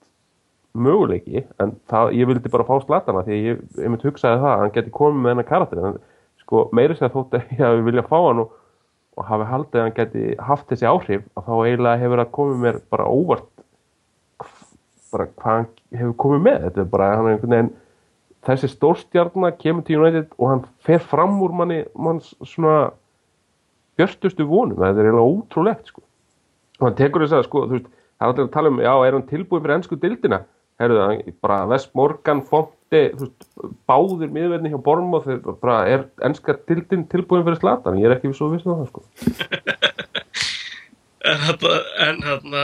möguleiki en það, ég vildi bara fá slatana því ég, ég myndi hugsaði það að hann geti komið með hennar karakter en sko meiri sér þótt að ég vilja fá hann og, og hafi haldið að hann geti haft þessi áhrif að þá eiginlega hefur það komið mér bara óvart bara hvað hann hefur komið með. Þetta er bara hann er einhvern veginn þessi stórstjarnar kemur til United og hann fer fram úr manni manns svona björstustu vonum. Þetta er eiginlega ótrúlegt sko. Og hann tekur þess að sko þú veist það er allir að tala um já er hann tilbúið fyrir ennsku dildina herruðu hann bara West Morgan Fonte þú veist báðir miðverðni hjá Bormóð þeir bara er ennska dildin tilbúið fyrir slatan ég er ekki svo viss um það sko. <laughs> En þetta, en þarna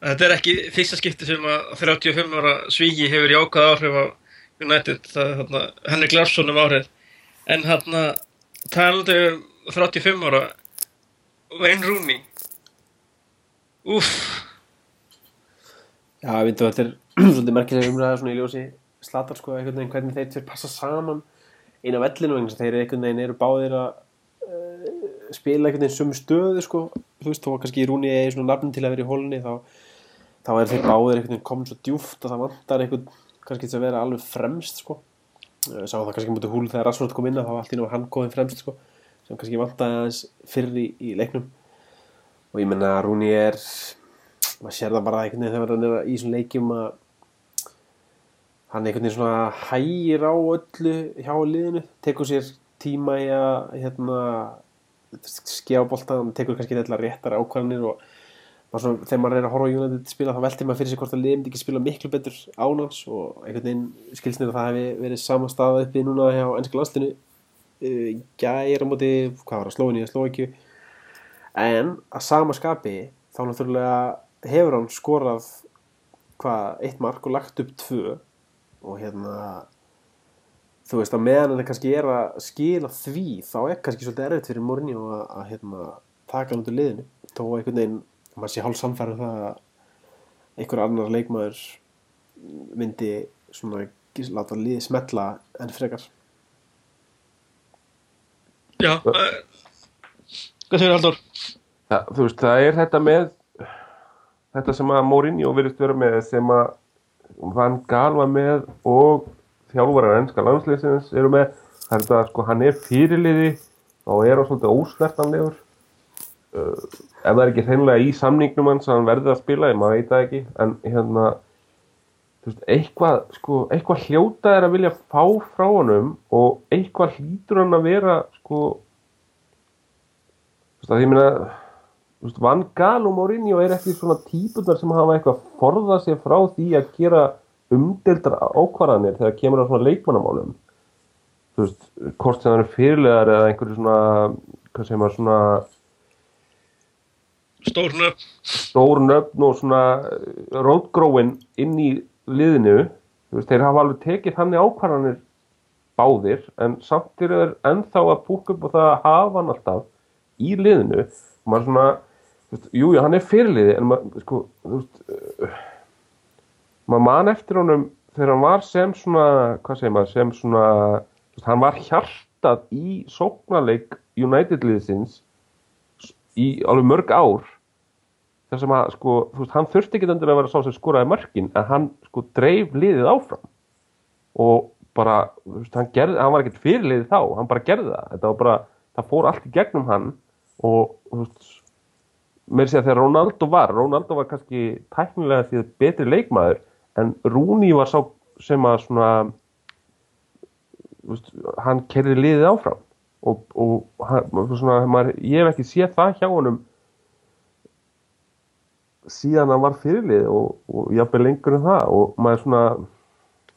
þetta er ekki fyrsta skipti sem að 35 ára svíki hefur jákað áhrif á United, það er þarna Henrik Larsson um árið. En þarna talandi um 35 ára Wayne Rooney. Úff. Já, ég veit að þetta er <clears throat> svolítið merkilega umræða svona í ljósi slatar sko, einhvern veginn hvernig þeir tveir passa saman inn á vellinu þess að þeir einhvern veginn eru báðir að uh, spila einhvern veginn sömu stöðu sko, þú veist, að kannski Rúni er svona nafn til að vera í hólunni þá þá er þeir báðir einhvern veginn komin svo djúft að það vantar einhvern kannski til að vera alveg fremst sko. Eh, sá það kannski mútið húl þegar Rashford kom inn þá var allt í náttúrulega hann komin fremst sko, sem kannski vantaði aðeins fyrr í, í leiknum og ég menna Rúni er maður sér það bara einhvern veginn þegar hann er í svona leikjum að hann einhvern veginn svona hægir á öllu hjá liðinu, tekur sér tíma í að hérna, hann tekur kannski eitthvað réttar ákvarðanir og maður svona, þegar maður er að horfa á United spila þá veltir maður fyrir sig hvort að liðin ekki spila miklu betur ánans og einhvern veginn skilsnir að það hefði verið sama staða uppi núna hjá ennska landslinu gæra móti, hvað var það, Slóinni eða Slóikju en að sama skapi þá náttúrulega hefur hann skorað hvað, eitt mark og lagt upp tvö og hérna þú veist að meðan hann kannski er að skila því þá er kannski svolítið erfitt fyrir Mourinho að, að hérna, taka hann út úr liðinu þó einhvern veginn, maður sé hálf samfærum það að einhver annar leikmaður myndi svona láta liði smetla en frekar Já, uh, hvað segir Haldur? Þú veist, það er þetta með þetta sem að Mourinho virðist vera með sem að Van Gaal var með og þjálfarar ennska landsleysins eru með. Það er þetta, sko, hann er fyrirliði og er á svolítið ósnertanlegur. Uh, ef það er ekki hreinlega í samningnum hans að hann verði að spila, ég maður veit það ekki en hérna veist, eitthvað, sko, eitthvað hljóta er að vilja fá frá honum og eitthvað hlýtur hann að vera sko þú veist, að ég veist, Van Gaal og Mourinho er ekki svona típunar sem hafa eitthvað forðað sér frá því að gera umdeldar ákvarðanir þegar kemur á svona leikmannamálum. Þú veist, hvort sem það eru fyrirlegar eða einhverju svona hvað segir maður, svona Stór nöfn. stór nöfn og svona rótgróin inn í liðinu. Þú veist, þeir hafa alveg tekið þannig ákvarðanir báðir en samt eru þeir ennþá að púka upp og það að hafa hann alltaf í liðinu. Og maður svona veist, jú, hann er fyrirliði en maður, sko, uh, maður man eftir honum þegar hann var sem svona hvað segir maður, sem svona veist, hann var hjartað í sóknarleik United liðsins í alveg mörg ár þar sem að, sko, þú veist, hann þurfti ekki endur að vera sá sem skoraði mörkin en hann, sko, dreif liðið áfram. Og bara, þú veist, hann gerði, hann var ekkert fyrirliðið þá, hann bara gerði það, þetta var bara, það fór allt í gegnum hann og, þú veist, mér sé að þegar Ronaldo var, Ronaldo var kannski tæknilega því betri leikmaður en Rooney var sá sem að svona, veist, hann kerði liðið áfram. Og, og hann, svona, maður, ég hef ekki séð það hjá honum síðan hann var fyrirlið og, og jafnvel lengur en það. Og maður svona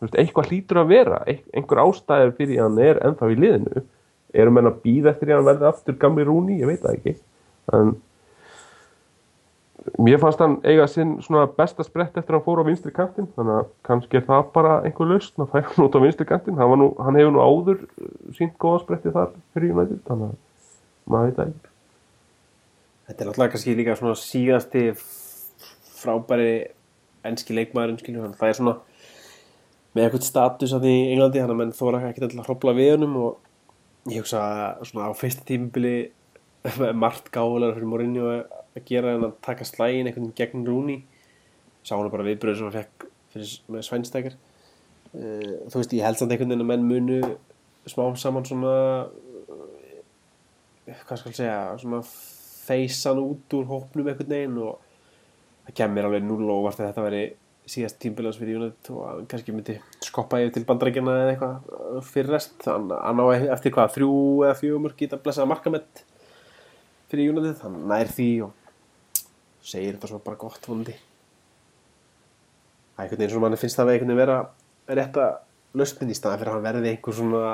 veist, eitthvað hlýtur að vera. Ein- einhver ástæður fyrir að hann er ennþá í liðinu. Erum menn að býða eftir að hann verði aftur gamli rúni, ég veit það ekki. En mér fannst hann eiga sinn svona besta sprett eftir að hann fór á vinstri kantinn þannig að kannski er það bara einhver lausn að færa hann út á vinstri kantinn hann, nú, hann hefur nú áður uh, sínt góða spretti þar fyrir United þannig að maður veit ekki Þetta er náttúrulega kannski líka svona síðasti frábæri enski leikmaðurinn skilur hann. Það er svona með eitthvað status að því í Englandi hann að menn þóra ekki að hrópla við honum og ég hugsa svona á fyrsta tímubili <laughs> margt gáðulega fyrir Mourinho að gera en að taka slægin einhvern veginn gegn Rooney. Sá hann bara viðbröð sem hann fekk fyrir, með svænstækjar uh, þú veist ég held samt einhvern veginn að menn munu smá saman svona hvað skal ég segja svona feysan út úr hópnum einhvern veginn og það kemur alveg núl og vart að þetta veri síðast tímbilans fyrir United og að kannski myndi skoppa yfir til bandarækjana eða eitthvað fyrir rest. Hann, hann á eftir hvað þrjú eða fjögur mörg geta blessað markamett fyrir United. Hann nær því og segir þetta svo bara gott vondi það er einhvern veginn svona manni finnst það að einhvern veginn vera rétta lausnin í staðan fyrir að hann verði einhver svona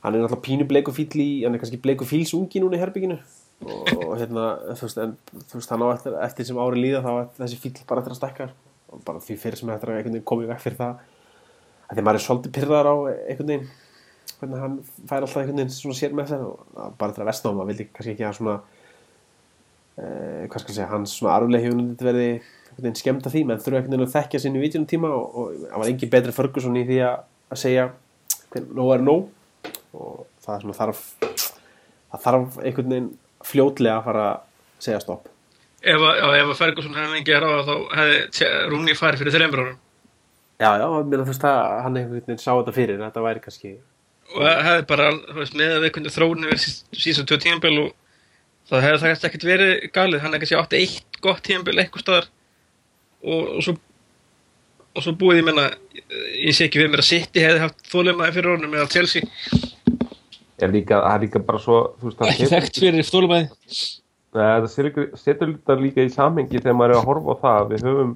hann er náttúrulega pínu bleiku fíl í hann er kannski bleiku fíls ungi núna í herbygginu og, og hérna þú veist, en, þú veist hann á eftir, eftir sem ári líða þá er þessi fíl bara eftir að stækka. Og bara því fyrir sem eftir að einhvern veginn komið vekk fyrir það. Að því maður er svolítið pyrrar á einhvern veginn hvernig hann fær alltaf einhvern veginn svona sér með þeir hvað skal ég segja, hans svona arfleg hefur þetta verið einhvern veginn skemmt af því. Menn þurfa einhvern veginn að þekkja sinni í vítjunum tíma og, það var engin betri Ferguson í því að, segja nóg er nóg. Og það er svona þarf það þarf einhvern veginn fljótlega að fara að segja stopp. Ef, að- Ferguson hefði að ráða þá hefði Rúni farið fyrir þreymur árum. Já, já, mér þú veist að hann einhvern veginn sá þetta fyrir, þetta væri kannski og það hefði bara, þú veist, með það hefði það kannski ekkert verið galið. Hann hefði kannski átti eitt gott tímabil eitthvað staðar og, og svo og svo búið ég menna ég sé ekki við mér að City hefði haft þólimaði fyrir honum eða Chelsea. Er líka, það er líka bara svo veist, það ekki þekkt fyrir þólimaði Nei, það setur, setur þetta líka í samhengi þegar maður er að horfa á það. Við höfum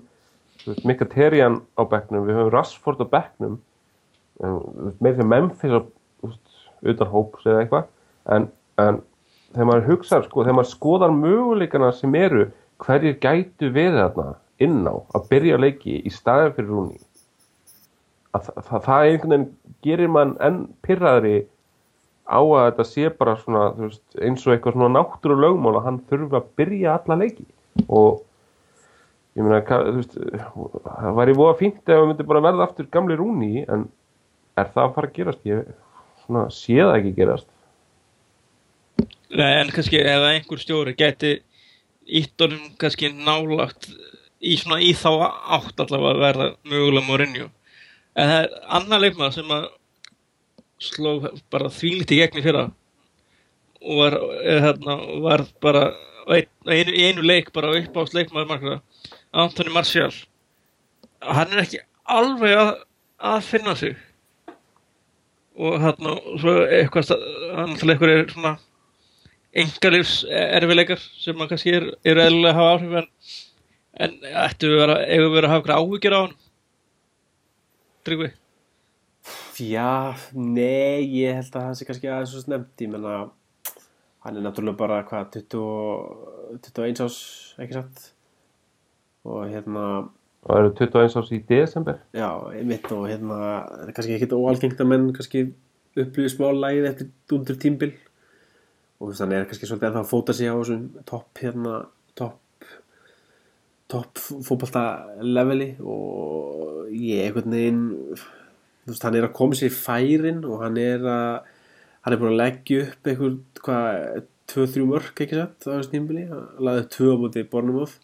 veist, Mkhitaryan á bekknum við höfum Rashford á þú veist, meira sem Memphis á, veist, utan hóps eða eitthvað. En, en þegar maður hugsar sko, þegar maður skoðar möguleikana sem eru hverjir gætu við þarna inn á að byrja leiki í staðin fyrir rúni að það, það, það einhvern veginn gerir mann enn pyrraðri á að þetta sé bara svona veist, eins og eitthvað svona náttúru lögmál að hann þurfi að byrja alla leiki. Og ég meina veist, það væri voða fínt ef það myndi bara verða aftur gamli rúni en er það að fara að gerast? Ég svona, sé það ekki gerast Nei, en kannski ef einhver stjóri geti ítt honum kannski nálagt í svona í þá átt allavega að verða mögulega Mourinho. En það er annar leikmaður sem að sló bara þvílít í gegn í fyrra og var, eh, hérna, var bara ein, einu, í einu leik bara upp ást leikmaður margra Anthony Martial. Hann er ekki alveg að, að finna sig. Og hérna svo eitthvað hann til eitthvað er svona engalífs erfileikar sem maður kannski er, eru eðlulega að hafa áhrif en, en ættu við vera, eigum við vera að hafa eitthvað áhyggjur á hann Tryggvi? Já, nei, ég held að það sé kannski aðeins svo snemt, ég menna hann er náttúrulega bara hvað 20, og- 21 ás, ekki satt? Og hérna það eru 21 árs í desember? Já, einmitt og hérna það er kannski ekkit óalgengt að menn kannski upplýði smá lægið eftir dundur tímbil og hann er kannski svolítið að fóta sig á þessum topp hérna, topp topp fótbolta leveli. Og ég einhvern veginn þú veist, hann er að koma sér í færin og hann er að hann er búin að leggja upp einhver, hvað, 2-3 mörk ekki satt á þessu tímbili, hann laði upp 2 á móti Bornumóð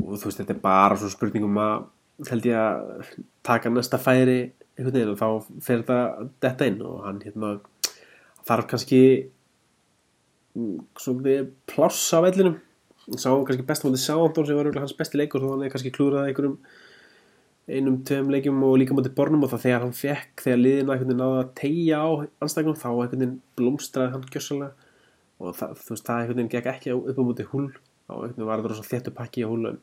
og þú veist, þetta er bara svona spurningum að held ég að taka næsta færi einhvern veginn. Og þá fer þetta detta inn og hann hérna þarf kannski svolítið pláss á vellinum. Sá hann kannski best móti Sándón sem var hans besti leikur þó hann er kannski klúrað einhverjum einum, tveim leikjum og líka móti bornum og það þegar hann fekk, þegar liðina einhvern veginn náða að tegja á anstæknum þá einhvern veginn blómstraði hann gjössalega og það, þú veist, það einhvern veginn gekk ekki upp á móti hull. Þá einhvern veginn var þetta rosa þéttu pakki á en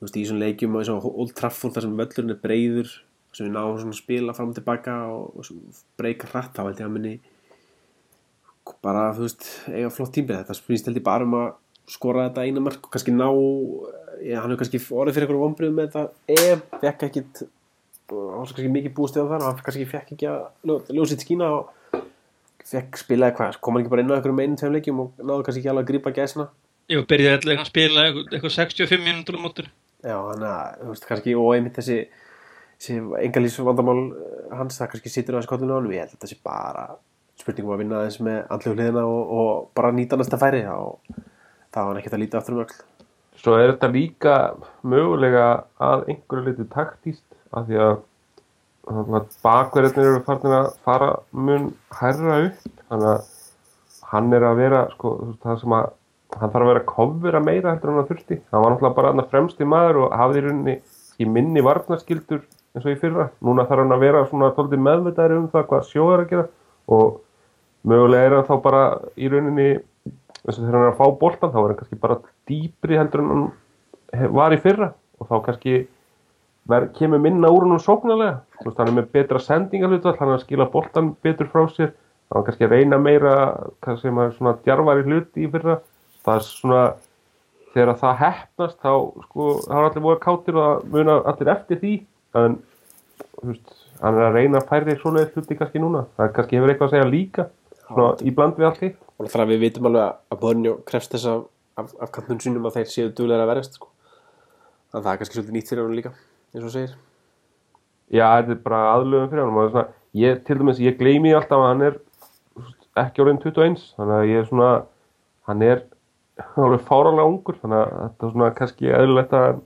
þú veist, í svona leikjum og eins og Old Trafford þar sem völlurinn er breyður sem við náum svona spila fram og tilbaka og, og breyka hratt þá held ég að minni bara, þú veist, eiga flott tímbil. Þetta spýst held ég bara um að skora þetta eina mark og kannski ná já, hann hefur kannski orðið fyrir einhverjum vombriðum með þetta. Ef, fekk ekkit og var kannski mikið búist eða þar og hann kannski fekk ekki að ljósið skína og fekk spilaði hvað, kom hann ekki bara inn á einhverjum einu tveim leikjum og náðu kannski ekki alveg að grípa gæsina? Ég byrjaði allir að spila eitthvað, eitthvað 65 mínútur á mótur Já, þannig að, þú veist, kannski og einmitt þessi, engalýs vandamál eh, hans, það kannski situr aðeins kollinu á hann ég held að þetta sé bara spurningum að vinna aðeins með andlegu hliðina og, og bara nýta næsta færi og það var hann ekkert að líta aftur um öll svo er þetta líka mögulega að einhverju liti taktíst af því að bakverðinir eru farin að fara mun hærra upp. Þannig að hann er að vera sko, það sem að hann þarf að vera að kofvera meira heldur en hann þurfti. Hann var náttúrulega bara hann fremsti maður og hafði í rauninni í minni varnaskildur eins og í fyrra, núna þarf hann að vera svona tóldi meðvitaðri um það hvað sjó er að gera og mögulega er hann þá bara í rauninni eins og þegar hann er að fá boltan þá er hann kannski bara dýpri heldur en hann var í fyrra. Og þá kannski ver, kemur minna úr hann sóknarlega. Þú veist, hann er með betra sendingarlutvall hann er að skila boltan betur frá sér. Þá er hann kannski að reyna meira sem er svona djarfari hluti í fyrra. Það er svona þegar það hefnast þá sko, þá er allir voru kátir og muna allir eftir því. En þú veist, hann er að reyna að færi svona hluti kannski núna. Það kannski hefur eitthvað að segja líka svona í bland við allt hitt og er að við vitum alveg að Bornjó krefst þess af, af, af kantun sínum að þeir séu duglega að verjast sko. þannig að það er kannski svolítið nýtt fyrir hann líka eins og segir Já, þetta er bara aðlöfum fyrir hann svona, ég, til dæmis, ég gleymi alltaf að hann er ekki orðin 21 þannig að ég er svona hann er <laughs> alveg fáralega ungur þannig að þetta er svona kannski eðlilegt að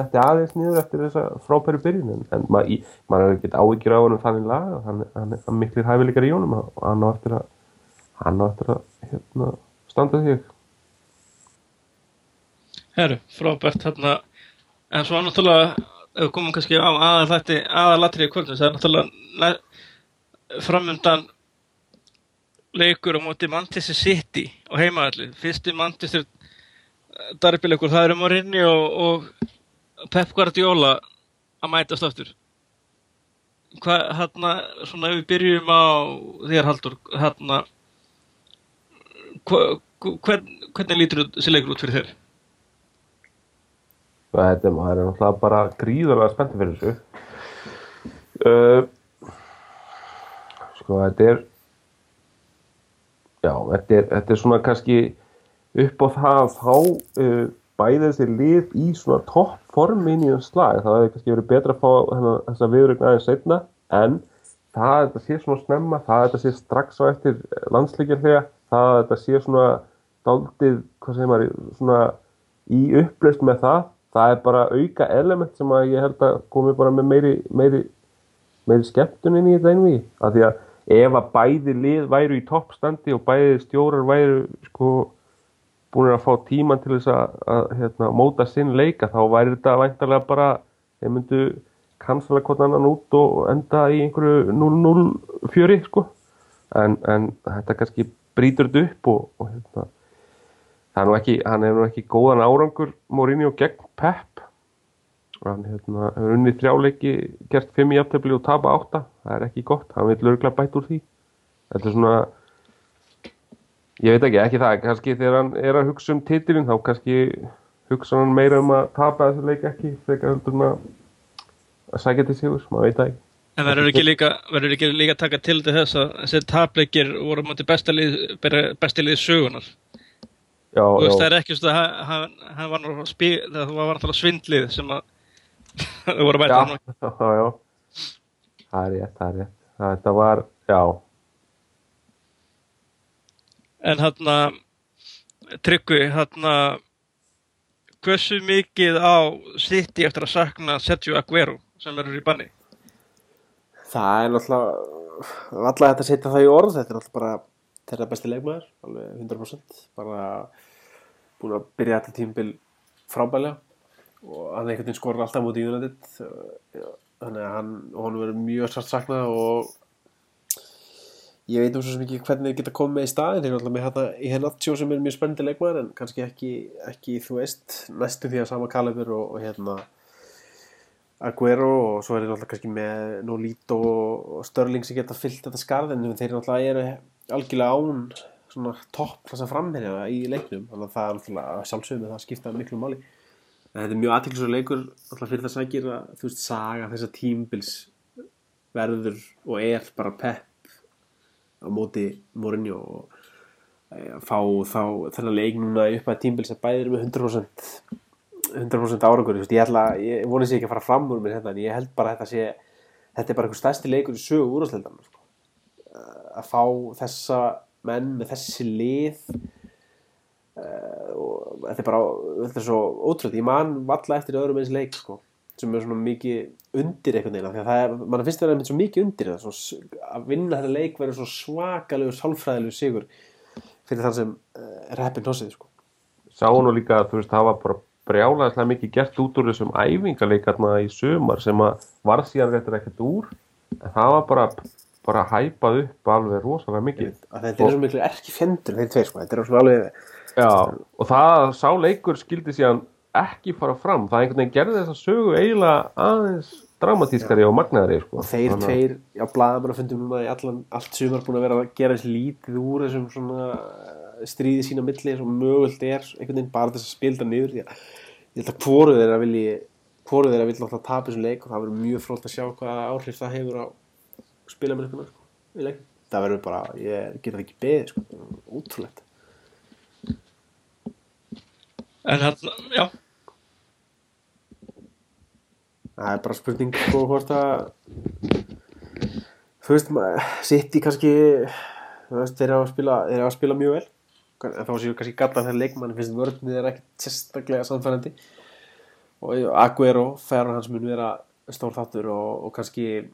þetta er aðeins niður eftir þessa frábæru byrjun en, maður í- maður er ekkert áhyggjur á honum þannig laga hann, hann, hann miklir hæfileikar í honum og hann á eftir að hann á eftir að hérna, standa sig. Herru, frábært hérna En svo náttúrulega komum kannski á aðal þetta aðalatrið kvöldum, það er náttúrulega framundan leikur á móti Manchester City og heimaðalli, fyrsti Manchester darbileikur, það eru Morinni og, og Pep Guardiola að mætast aftur hvað, hérna, svona ef við byrjum á þér Haldur, hérna hva, hvern, hvernig lítur þessi leikur út fyrir þér? þetta er náttúrulega bara gríðarlega spenntið fyrir þessu uh, sko þetta er já þetta er, þetta er svona kannski upp á það að fá uh, bæði þessi lið í svona topp formin í um slag það hefði kannski verið betra að fá þessa viðrögn aðeins setna en það að þetta sé svona snemma það að þetta sé strax á eftir landsleikjar þegar það að þetta sé svona daldið, hvað segir maður svona í upplöst með það það er bara auka element sem að ég held að komi bara með meiri meiri, meiri skemmtunin í þetta einví af því að ef að bæði lið væru í toppstandi og bæði stjórar væru sko búin að fá tíman til þess að, að hérna, móta sinn leika þá væri þetta væntarlega bara þeir myndu kansala hvort annan út og enda í einhverju 0-0 fjöri sko. En, en þetta kannski brýtur þetta upp og, og hérna það er nú ekki, hann hefur nú ekki góðan árangur Mourinho gegn Pep. Hann hérna, hefur unnið þrjáleiki gert fimm í aftöfli og tapa átta. Það er ekki gott, hann vil örgulega bæta úr því. Þetta er svona ég veit ekki, ekki það kannski þegar hann er að hugsa um titilin þá kannski hugsa hann meira um að tapa þessu leik ekki heldur en að sækja til sigur, maður veit það ekki. En verður ekki líka, verður ekki líka taka til þess að þessi tapleikir voru mútið besta lið, besti lið sögunar. já, Þú veist, það já, er ekki svona, hann- hann hann var nú spí, það var náttúrulega svindlið sem að þau <laughs> voru já, mæta hann. <laughs> já, já. Það er rétt, það er rétt. Þetta var, já En hann að, Tryggvi, hann að, hversu mikið á City eftir að sakna Sergio Aguero sem verður í banni? Það er náttúrulega alltaf þetta setja það í orð þetta er náttúrulega bara þeirra besti leikmaður alveg 100% bara búin að byrja þetta tímbil frábælega og hann einhvern veginn skorur alltaf mútið í United þannig að hann hann verður mjög sátt saknað og ég veit um svo ekki hvernig þeir geta komið með í staðin eru alltaf með hérna í Hennatsjó sem er mjög spennandi leikmaður en kannski ekki, ekki þú veist næstu því að sama kalibur og, og hérna Aguero og svo er þeir náttúrulega kannski með Nolito og Störling sem geta fyllt þetta skarð en þeir náttúrulega eru algjörlega án svona topp þess að framherja í leiknum. Þannig að það er náttúrulega sjálfsögum það skipta miklu máli. En þetta er mjög aðtilsverður leikur náttúrulega fyrir það sækir að þú veist saga þessa tímbils verður og er bara pepp á móti Mourinho og eh, fá þá þennan leik núna upp að tímbils að bæðir með 100% 100% árangur, ég ég voni sér ekki að fara fram úr mér hérna en ég held bara að þetta sé, þetta er bara einhver stærsti leikur í sögu úrvarsleitan sko. að fá þessa menn með þessi lið uh, og þetta er bara þetta er svo ótrúlega, ég man valla eftir öðrum eins leik sko, sem er svona mikið undir einhvern veginn, af því að það er mann finnst það einmitt svo mikið undir það, svo, að vinna þetta leik verður svo svakalegur sálfræðilegur sigur fyrir þann sem uh, er heppin hlósið sko. sá nú líka að þú veist, það var bara brjálæðislega mikið gert út úr þessum æfingarleikarna í sumar sem að var síðan réttur ekkert úr en það var bara, bara hæpað upp alveg rosalega mikið að þetta er svo miklu erki fjendur þeir tveir sko, þetta er svona alveg Já, og það að sá leikur skildi síðan ekki fara fram. Það einhvern veginn gerði þess að sögu eiginlega aðeins dramatískari og magnaðari sko. og þeir Þannig að- tveir, já blaðamenn fundum núna í allan, allt sumar búin að vera að gera þessi lítið úr þessum svona eh, stríði sína milli sem mögult er einhvern veginn bara þess að spilda niður. Því að ég held að hvoru þeirra vilji hvoru þeirra vilja alltaf tapa þessum leik og það verður mjög frólt að sjá hvaða áhrif það hefur á spilamennskuna sko, í leik það verður bara, ég get það ekki beðið sko, það er ótrúlegt En hann, já, það er bara spurning sko hvort að þú veist, sitt í kannski þú veist, þeir eru að spila þeir eru að spila mjög vel. Þá séu kannski galla þegar leikmann finnst vörnið er ekki sérstaklega samfærandi og Aguero færan hans mun vera stór þáttur og, og kannski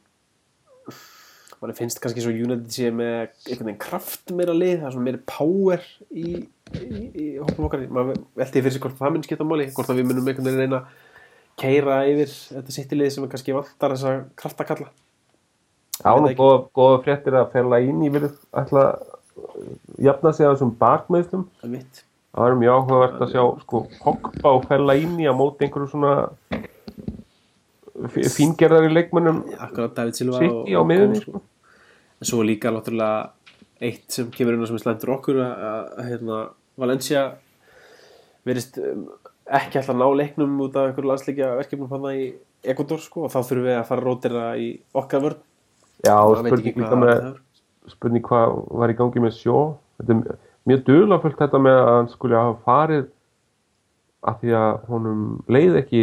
mann finnst kannski svo United sé með einhvern veginn kraft meira lið það er svona meira power í, í, í hópum okkar, maður velti fyrir sig hvort það mun skipta máli, hvort að við munum einhvern veginn reyna að keira yfir þetta sittilið sem er kannski vantar þessa kraftakalla. Já, nú góða, góða fréttir að fella inn í verið alltaf jafna sig á þessum bakmeðslum það er var mjög áhugavert að sjá sko Pogba og fella inn í að móti einhverju svona f- fíngerðari leikmönnum akkurat David Silva City á miðunni sko. en svo líka náttúrulega eitt sem kemur inn á sem er slendur okkur að, hérna, Valencia verist um, ekki alltaf ná leiknum út af einhverju landsleikja verkefnum hann í Ecuador sko og þá þurfum við að fara að rótira í okkar vörn. Já, og spurning líka með það spurning hvað var í gangi með sjó þetta er mjög dulafullt þetta með að hann skulle hafa farið af því að honum leið ekki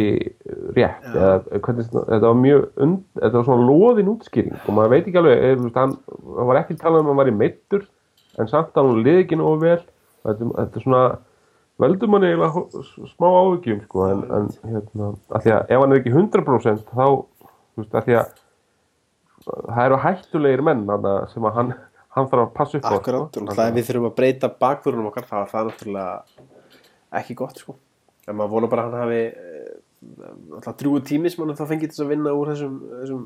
rétt Já. eða hvernig, þetta var mjög und, þetta var svona loðin útskýring og maður veit ekki alveg eða, veist, hann, hann var ekki talað um að hann var í meittur en samt að hann leið ekki nógu vel þetta, þetta er svona veldur manni eiginlega smá áhugjum sko, en, en hérna, af því að ef hann er ekki 100% þá, veist, af því að það eru hættulegir menn sem að hann, hann þarf að passa upp á Akkurat, sko. og náttúrulega ef við þurfum að breyta bakvörunum okkar er það náttúrulega ekki gott sko. En maður vonar bara að hann hafi eh, náttúrulega drúgu tími sem hann þá fengið þess að vinna úr þessum, þessum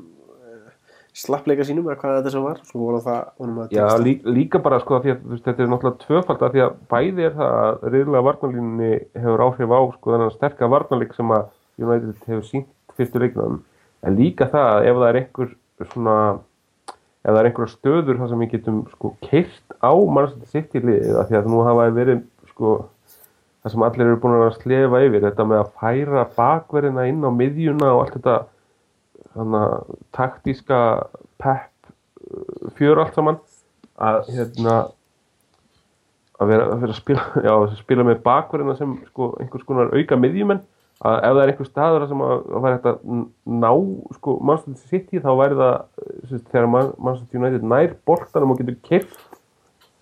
eh, slappleika sínum eða hvað þetta sem var. Svo vonar það að Já, lí, líka bara sko því að veist, þetta er náttúrulega tvöfald af því að bæði er það að reyðlega varnalínunni hefur áhrif á sko þennan sterka varnalík sem að United hefur sínt fyrstu leiknum. En líka það að ef það er einhver svona ef það er einhverja stöður þar sem við getum sko keirt á mannstætti sitt í liðið af því að nú hafa verið sko það sem allir eru búin að slefa yfir þetta með að færa bakverðina inn á miðjuna og allt þetta að taktíska pepp uh, fjör allt saman að hérna að vera að, vera að spila, <laughs> já, að spila með bakverðina sem sko, einhvers konar auka miðjumenn að ef það er einhver staður sem að, væri hægt að ná sko, Manchester City þá væri það sérst, þegar Man- Manchester United nær boltanum og getur keft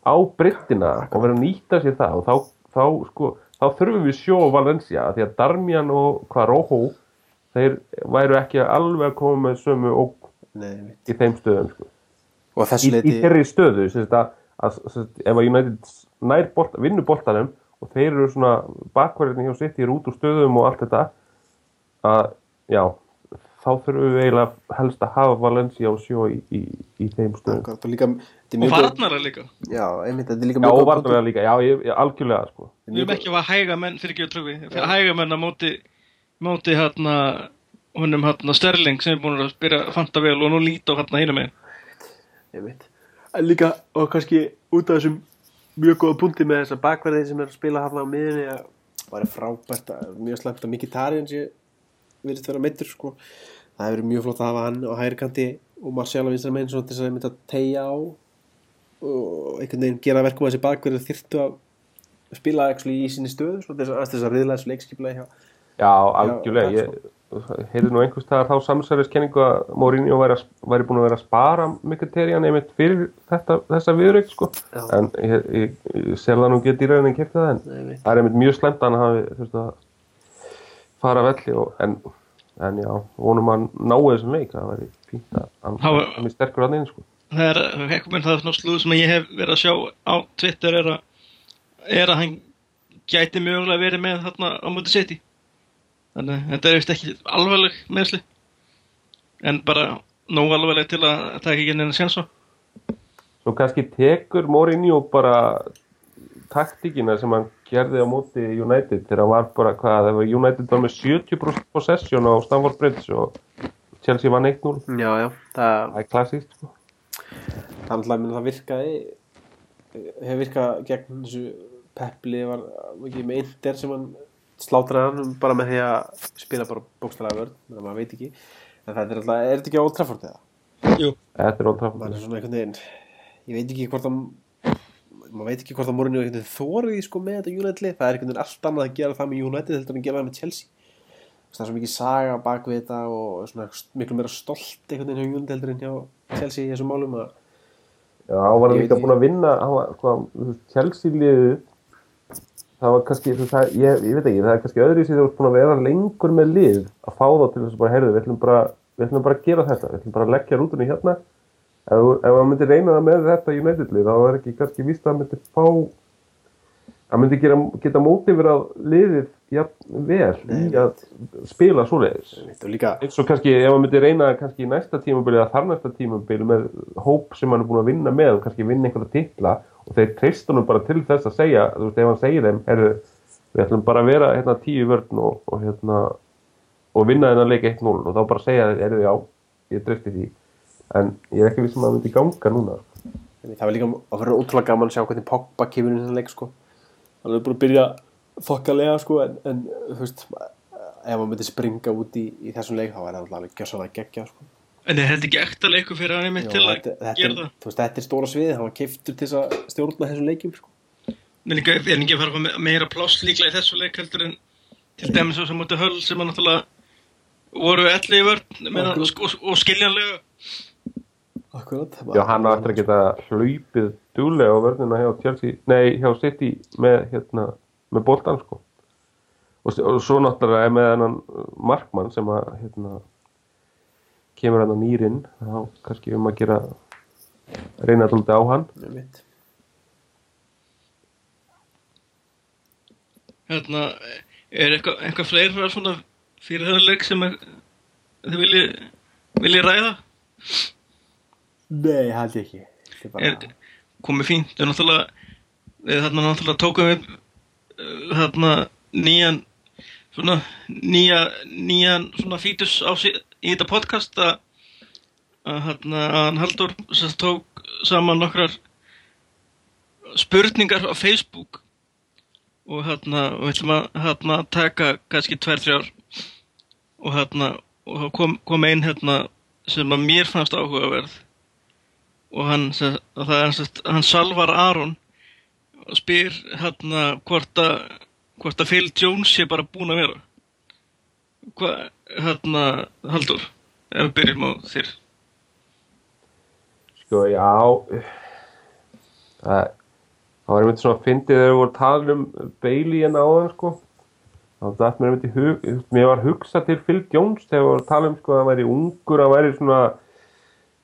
á brittina og verið að nýta sér það og þá, þá, sko, þá þurfum við sjó á Valencia af því að Darmian og hvað Rojo þeir væru ekki alveg að koma með sömu og Nei, í þeim stöðum sko. og að þessu í, í leiti þeirri stöðu að, að, sagt, ef að United nær bolt, vinnur boltanum og þeir eru svona bakverðinni hjá sitt í út úr stöðum og allt þetta að já þá þurfum við eiginlega helst að hafa Valencia og sjó í, í, í þeim stöðum og er varnara líka. Já, einmitt, þetta er líka já og góð varnarlega líka, já ég, ég, algjörlega sko. Við erum ekki að hæga menn fyrir ekki að trúi. Fyrir hæga menn að móti, móti hérna, honum hérna Sterling sem er búin að byrja að fanta vel og nú líta á hérna hinum megin. einmitt. En líka, og kannski út af þessum mjög góða punkti með þessa bakverði sem er að spila hafna á miðunni að það er frábært að mjög slæmt að Mkhitaryan sé virðist vera meittur sko. það hefur verið mjög flott að hafa hann á hægri kanti og Marcial á vinstra meginn svona til þess að mynda að tegja á og einhvern veginn gera verkum að þessi bakverði þyrftu að spila í sinni stöðu þess að að riðla þessu leikskiplega hjá já algjörlega ég heyrði nú einhvers staðar þá samsæðiskenningu að Mourinho væri, að, væri búin að vera að spara Mkhitaryan einmitt fyrir þetta, þessa viðrögt sko. En ég, ég, ég sel það nú get í raunin kipta það en Nei, það er einmitt mjög slemt að hann hafi að fara velli og, en, en já, vonum að ná þessum leik það væri fínt að hann, er sterkur að neina sko. Það er, ekki menn það er svona slúð sem ég hef verið að sjá á Twitter er að, er að hann gæti mögulega verið með þarna á móti seti. Þannig að þetta er vist ekki alvegleg meðsli. En bara nóg alvegleg til að það ekki neina séns á. svo kannski tekur Mourinho bara taktíkina sem hann gerði á móti United þegar hann var bara hvað, þegar United var með 70% possession á Stamford Bridge og Chelsea vann 1-0 Já, já, það það er klassíst sko. það er alltaf það virkaði hefur virkað gegn þessu Pepli var ekki með Inter sem hann slátraði hann bara með því að spila bara bókstælega vörn þannig að maður veit ekki. En það er alltaf, er þetta ekki ótrafort eða? Jú. þetta er Old maður Trafford er svona einhvern veginn ég veit ekki hvort að maður veit ekki hvort að Mourinho einhvern veginn þórið sko með þetta United lið, það er einhvern veginn allt annað að gera það með United heldur en að gera það með Chelsea. Það er svo mikið saga bak við þetta og svona miklu meira stolt einhvern veginn hjá United heldur en hjá Chelsea í þessum málum að Já, hann var líka búin að vinna hann var, hvað, Chelsea liðið það var kannski, það, ég, ég veit ekki, það er kannski öðru í sig þegar þú ert búin að vera lengur með lið að fá þá til þess að bara, heyrðu, við ætlum bara, við ætlum bara að gera þetta, við ætlum bara að leggja rútunni hérna. Ef, ef maður myndi reyna það með þetta United-lið, þá er ekki kannski víst að það myndi fá, það myndi gera, geta mótiverað liðið jafn vel í að spila og líka eins og kannski ef maður myndi reyna kannski í næsta tímabili eða þar næsta tímabili með hóp sem hann er búin að vinna með og kannski vinna einhverja titla og þeir treyst honum bara til þess að segja þú veist ef hann segir þeim heru, við ætlum bara að vera hérna tíu vörn og, og hérna og vinna þennan leik 1-0 og þá bara segja þeir eru já, ég treysti því. En ég er ekki vissum að það myndi ganga núna. Það var líka að vera ótrúlega gaman að sjá hvernig Pogba kemur í þennan leik sko. Hann er búin að byrja þokkalega sko, en, en þú veist ef hann myndi springa út í, í þessum leik þá er það alveg gjössalega geggja sko. En er þetta ekki ekta leikur fyrir hann einmitt Já, til að þetta, þetta, gera er, það? þú veist, þetta er stóra sviði hann var keiftur til að stjórna þessum leikjum sko. En líka er ekki að fara meira pláss líklega í þessu leik heldur en til dæmis sem mútið höll sem hann náttúrulega voru elli í sko, og skiljanlega Akkurat Já, hann á eftir að geta hlaupið dúlega á vörnina hjá Chelsea, nei, hjá City með, hérna, með boltan, sko. Og, og svo náttúrulega er með hennan markmann sem að, hérna, kemur hann að nýrin, þá kannski um að gera, reyna alltaf á hann. Einmitt. hérna, er eitthvað, eitthvað fleira svona fyrir þennan leik sem þið vilji, vilji ræða Nei, held ég ekki. Er bara, er komið fínt. Við náttúrulega við þarna náttúrulega tókum við uh, þarna nýjan svona nýja nýjan svona fítus á sí, í þetta podcast að hann Haldur sem tók saman nokkrar spurningar á Facebook og hérna og við ætlum að hérna taka kannski tvær, þrjár og hérna og kom, kom ein hérna sem að mér fannst áhugaverð og hann, hann, hann Salvar Aron og spyr hérna hvort að hvort að Phil Jones sé bara búin að vera hvað, hérna Haldur, ef við byrjum á þér Sko, já, það, var einmitt svona fyndið þegar við vorum að tala um Bailey en áðan, sko. Þá dætt mér einmitt í hug, mér var hugsað til Phil Jones þegar við vorum að tala um, sko, að hann væri ungur, hann væri svona,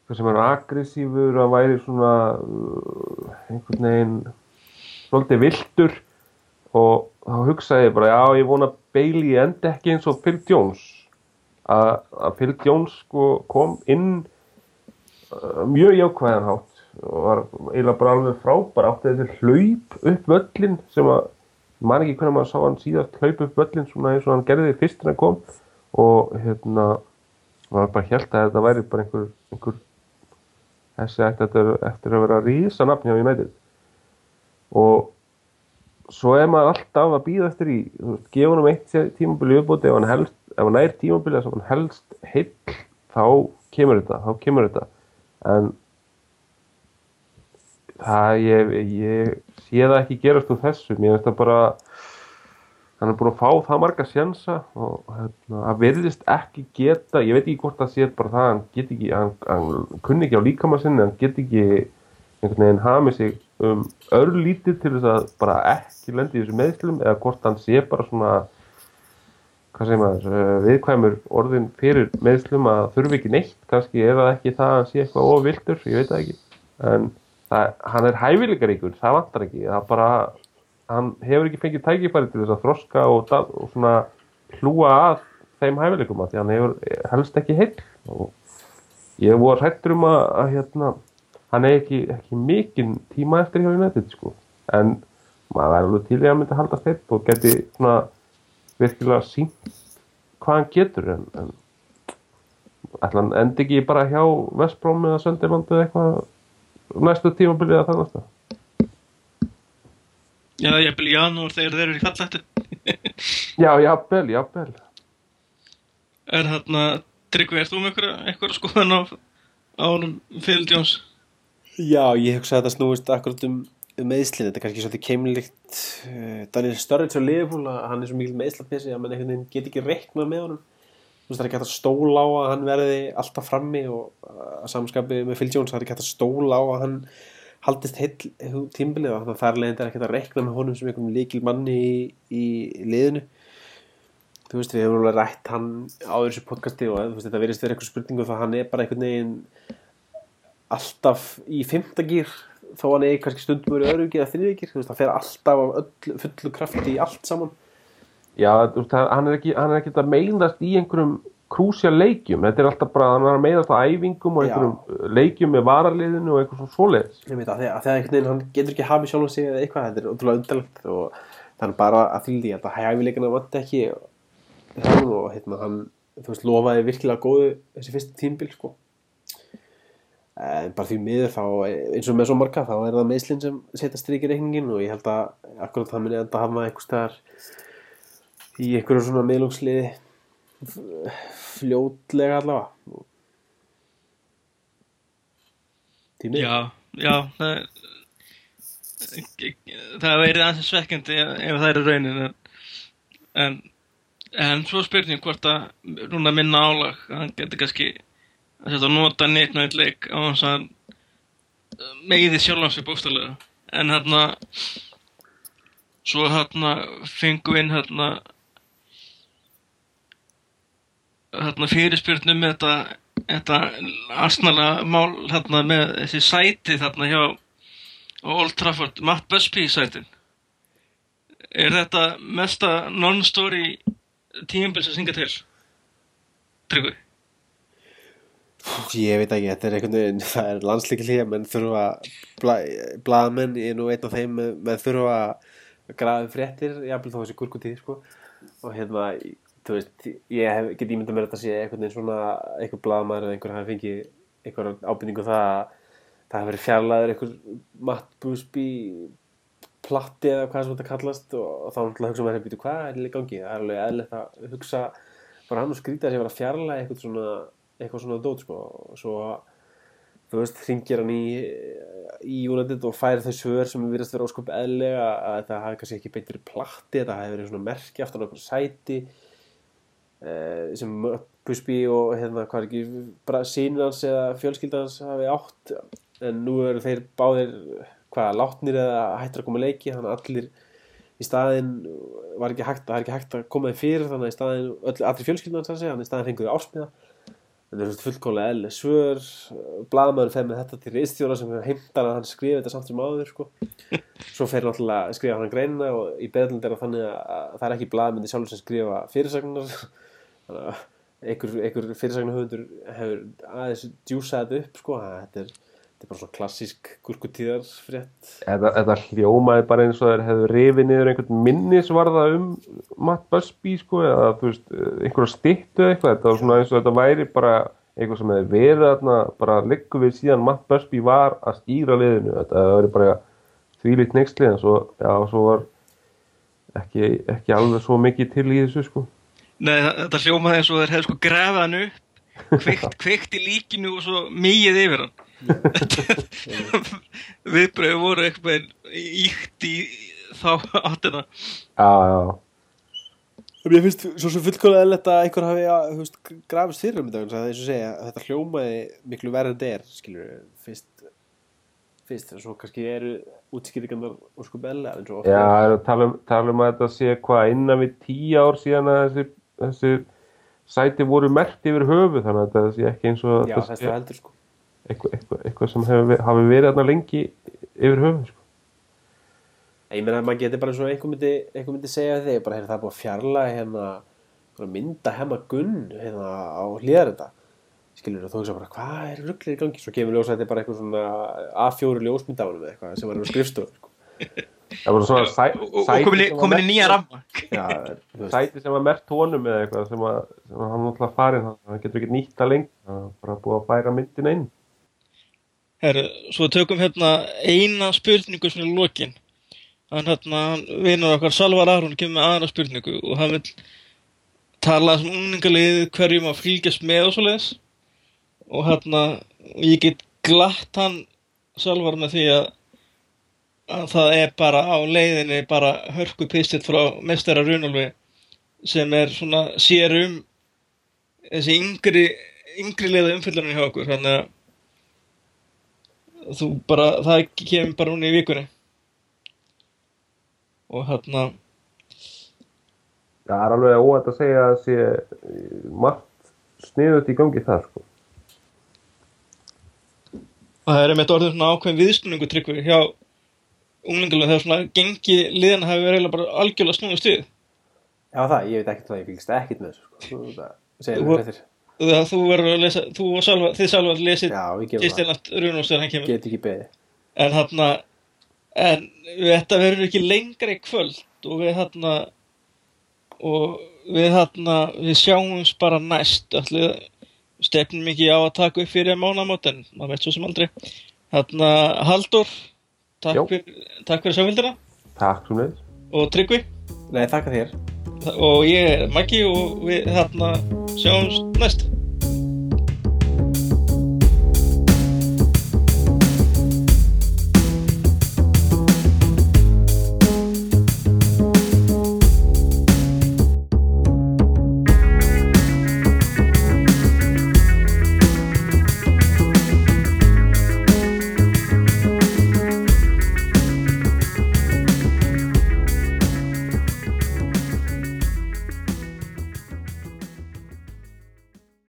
hvað sem er aggressífur, hann væri svona, uh, einhvern veginn, svolítið viltur og þá hugsaði ég bara, já, ég vona Bailey endi ekki eins og Phil Jones. Að, Phil Jones, sko, kom inn uh, mjög jákvæðan hátt og var eiginlega bara alveg frábær átti þessi hlaup upp völlin sem að man ekki hvernig maður sá hann síðast hlaup upp völlin svona eins og hann gerði því fyrst en hann kom og hérna maður bara held að þetta væri bara einhver, einhver þessi ætti eftir, eftir að vera rísa nafn hjá United. Og svo er maður alltaf að býða eftir í gefa hann um eitt tímabili uppbúti ef hann helst, ef hann nær tímabili sem hann helst heill þá kemur þetta, þá kemur þetta. En það ég, ég sé það ekki gerast úr þessu. Mér finnst það bara hann er búin að fá það marga sjansa og hérna, það verðist ekki geta ég veit ekki hvort það sé bara það hann get ekki, hann, hann kunni ekki á líkama sinni hann get ekki einhvern veginn hamið sig um örlítið til þess að bara ekki lendi í þessu meðslum eða hvort hann sé bara svona hvað segir maður, uh, viðkvæmur orðin fyrir meðslum að þurfi ekki neitt kannski ef það ekki það að hann sé eitthvað ofvildur, ég veit það ekki. En það, hann er hæfileikaríkur, það vantar ekki það bara, hann hefur ekki fengið tækifæri til þess að þroska og, og svona hlúa að þeim hæfileikum að því hann hefur helst ekki heill og ég voru hrættur um að, að hérna, hann er ekki, ekki mikinn tíma eftir hjá United sko. en maður er alveg til í að hann myndi halda steitt og geti svona virkilega sínt hvað hann getur en, en ætla hann endi ekki bara hjá Vestbróm eða Sönderland eða eitthvað næstu tímabilið eða þannig að Já, ég byrja í janúar þegar þeir eru í fallættu <laughs> já, jafnvel, jafnvel. Er hérna, Tryggvi, er þú með eitthvað, skoðan á ánum Phil Jones? Já, ég hugsa að þetta snúist akkurat um, um meðslinn, þetta er kannski svolítið keimlikt uh, Daniel Sturridge á Liverpool að hann er svo mikil meðslapessi að mann einhvern veginn get ekki reiknað með honum. Þú veist það er ekki hægt að stóla á að hann verði alltaf frammi og að samskapi með Phil Jones það er ekki hægt að stóla á að hann haldist heill tímbilið og þannig að þar leiðin er ekkert að rekna með honum sem einhverjum líkil manni í, í liðinu. Þú veist við hefum alveg rætt hann áður þessu podcasti og þú veist þetta verðist verið eitthvað spurningu þá hann er bara einhvern veginn alltaf í fymtagýr þó hann er kannski stundum verið öðrugir eða veist það fer alltaf á öll, fullu krafti í allt saman. Já, veist, hann er ekki, ekki að meiðast í einhverjum krúsja leikjum, þetta er alltaf bara, hann er að meiðast á æfingum og einhverjum uh, leikjum með varaliðinu og eitthvað svona svoleiðis. ég veit að þegar, að þegar einhvern veginn hann getur ekki hafið sjálfum sig eða eitthvað, þetta er ótrúlega undarlegt og þannig bara að því að hæfileikana vant ekki hann og hérna hann, þú veist, lofaði virkilega góðu þessi fyrsta tímbil sko. En bara því miður þá eins og með svo marga þá er það meðslinn sem setja strikir reikningin og ég held að akkurat það minni að hafa einhvers fljótlega allavega. Miður. Já, já, það það verið aðeins svekkjandi ef það er raunin en, en, svo spurning hvort að núna minna álag hann getur kannski að nota neitt nátt leik á hans að meiði sjálfan sig bóstalega en hérna svo hérna fengum við hérna hérna fyrirspyrnum með þetta þetta arsnala mál hérna með þessi sæti þarna hjá Old Trafford, Matt Busby sætin er þetta mesta non-story tímabil sem synga til? Tryggvi? Ég veit ekki, þetta er einhvern veginn, <laughs> það er landsleikil hér, menn þurfa, bla, blaðamenn, ég er nú einn af þeim, menn þurfa að grafa fréttir, jafnvel þó þessi gurkutíð, sko, og hérna, þú veist, ég hef, get ímyndað mér að þetta sé einhvern veginn svona, einhver blaðamæður eða einhver hafi fengið einhver ábyrningu það að það hafi verið fjarlæður einhver Matt Busby platti eða hvað sem þetta kallast og, þá náttúrulega hugsa maður, býtu, hvað er í gangi? Það er alveg eðlilegt að hugsa, bara hann og skrýta að sé að vera að fjarlæga eitthvað svona eitthvað svona dót sko og svo þú veist, hringir hann í í United og fær þau svör sem virðast vera ósköp eðlega að þetta hafi kannski ekki beint verið platti þetta hafi verið svona merki aftan okkur sæti sem Busby og hérna hvað er ekki bara sínir hans eða fjölskyldan hans hafi átt. En nú eru þeir báðir hvað, látnir eða hættir að koma að leiki þannig að allir í staðinn var ekki hægt, það er ekki hægt að koma þeim fyrir þannig að í staðinn, öll, allir fjölskyldan hans þannig að í staðinn fenguðu ásmiða þetta er svona fullkomlega eðli svör. Blaðmaður fer með þetta til reistjóra sem heimtar að hann skrifa þetta samt sem áður sko. svo fer náttúrulega að skrifa hann greinina og í beðlund er það þannig að það er ekki blaðmyndi sjálfur sem skrifa fyrirsagnar einhver, einhver fyrirsagnarhöfundur hefur aðeins djúsað upp sko. þetta, er, þetta er bara svona klassísk gurkutíðarfrétt Þetta, þetta hljómaði bara eins og þeir hefðu rifið niður einhvern minnisvarða um Matt Busby sko eða þú veist einhverja styttu eða eitthvað. Þetta var svona eins og þetta væri bara eitthvað sem hefði verið þarna bara liggur við síðan Matt Busby var að stýra liðinu. Þetta hefði verið bara þvílíkt nextlið en svo, já, svo var ekki, ekki alveg svo mikið til í þessu sko Nei, þetta hljómaði eins og þeir hefðu sko grafað hann upp kveikt, <laughs> kveikt í líkinu og svo mýið yfir hann. <laughs> Viðbröðu voru eitthvað íkt í þá áttina. Já, já, Mér finnst svo sem fullkomlega eðlilegt að einhver hafi að, grafist fyrir um þetta eins og segja, þetta hljómaði miklu verð en þetta er, skilur fyrst, fyrst, en svo kannski eru útskýringarnar og sko bella já, er. það er að tala um, tala um að þetta sé hvað innan við tíu ár síðan að þessi, þessi sæti voru mert yfir höfu þannig að þetta sé ekki eins og Já, þetta þess sé að heldur sko eitthvað, eitthvað, eitthvað sem hefur, hafi verið þarna lengi yfir höfu sko. Ég meina að maður geti bara eins og einhver myndi, einhver myndi segja þig, bara hérna það er búið að fjarlæga hérna, mynda hemma gunn hérna á hlýðar þetta skilur þú, þú hugsa bara, hvað er rugglir í gangi svo kemur ljósa þetta er bara eitthvað svona A4 ljósmynd á hann eitthvað sem var á skrifstofu sko. <laughs> það voru svona sæ, og, og sæti sem var komin í nýja ramma Já, <laughs> sæti sem var mert honum eða eitthvað sem, að, sem að hann náttúrulega farin hann getur ekki nýtt það lengi það er bara búið að færa myndina inn. Herru, svo tökum hérna eina spurningu svona í lokin. Hann hérna, vinur okkar Salvar Aron kemur með aðra spurningu og hann vil tala um unglingalið hverjum að fylgjast með og svoleiðis. Og hérna, og ég get glatt hann Salvar með því að að það er bara á leiðinni bara hörku pistill frá mestara Runolfi sem er svona sér um þessi yngri yngri leiða umfyllunin hjá okkur þannig að þú bara, það kemur bara núna í vikunni og hérna Það er alveg óætt að segja að sé margt sniðut í gangi þar sko. það er einmitt orðið svona ákveðin viðstunningu tryggvi hjá unglingulega þegar svona gengi liðan hafi verið bara algjörlega snúið stuð Já það, ég veit ekkert það, ég fylgst ekkert með þessu sko. Þú það segir Þú- mér fréttir þegar þú verður að lesa, þú og Salva, þið Salva lesið það, Kistinat Runús þegar hann kemur. Get ekki beðið. En hérna en þetta verður ekki lengra í kvöld og við hérna og við hérna við sjáumst bara næst. Allir stefnum ekki á að taka upp fyrir mánamót en maður veit svo sem aldrei. Hérna Haldur takk fyrir, takk fyrir samfélgina Takk sem leiðis. og Tryggvi. Nei, þakka þér. Og ég er Maggi og við hérna sjáumst næst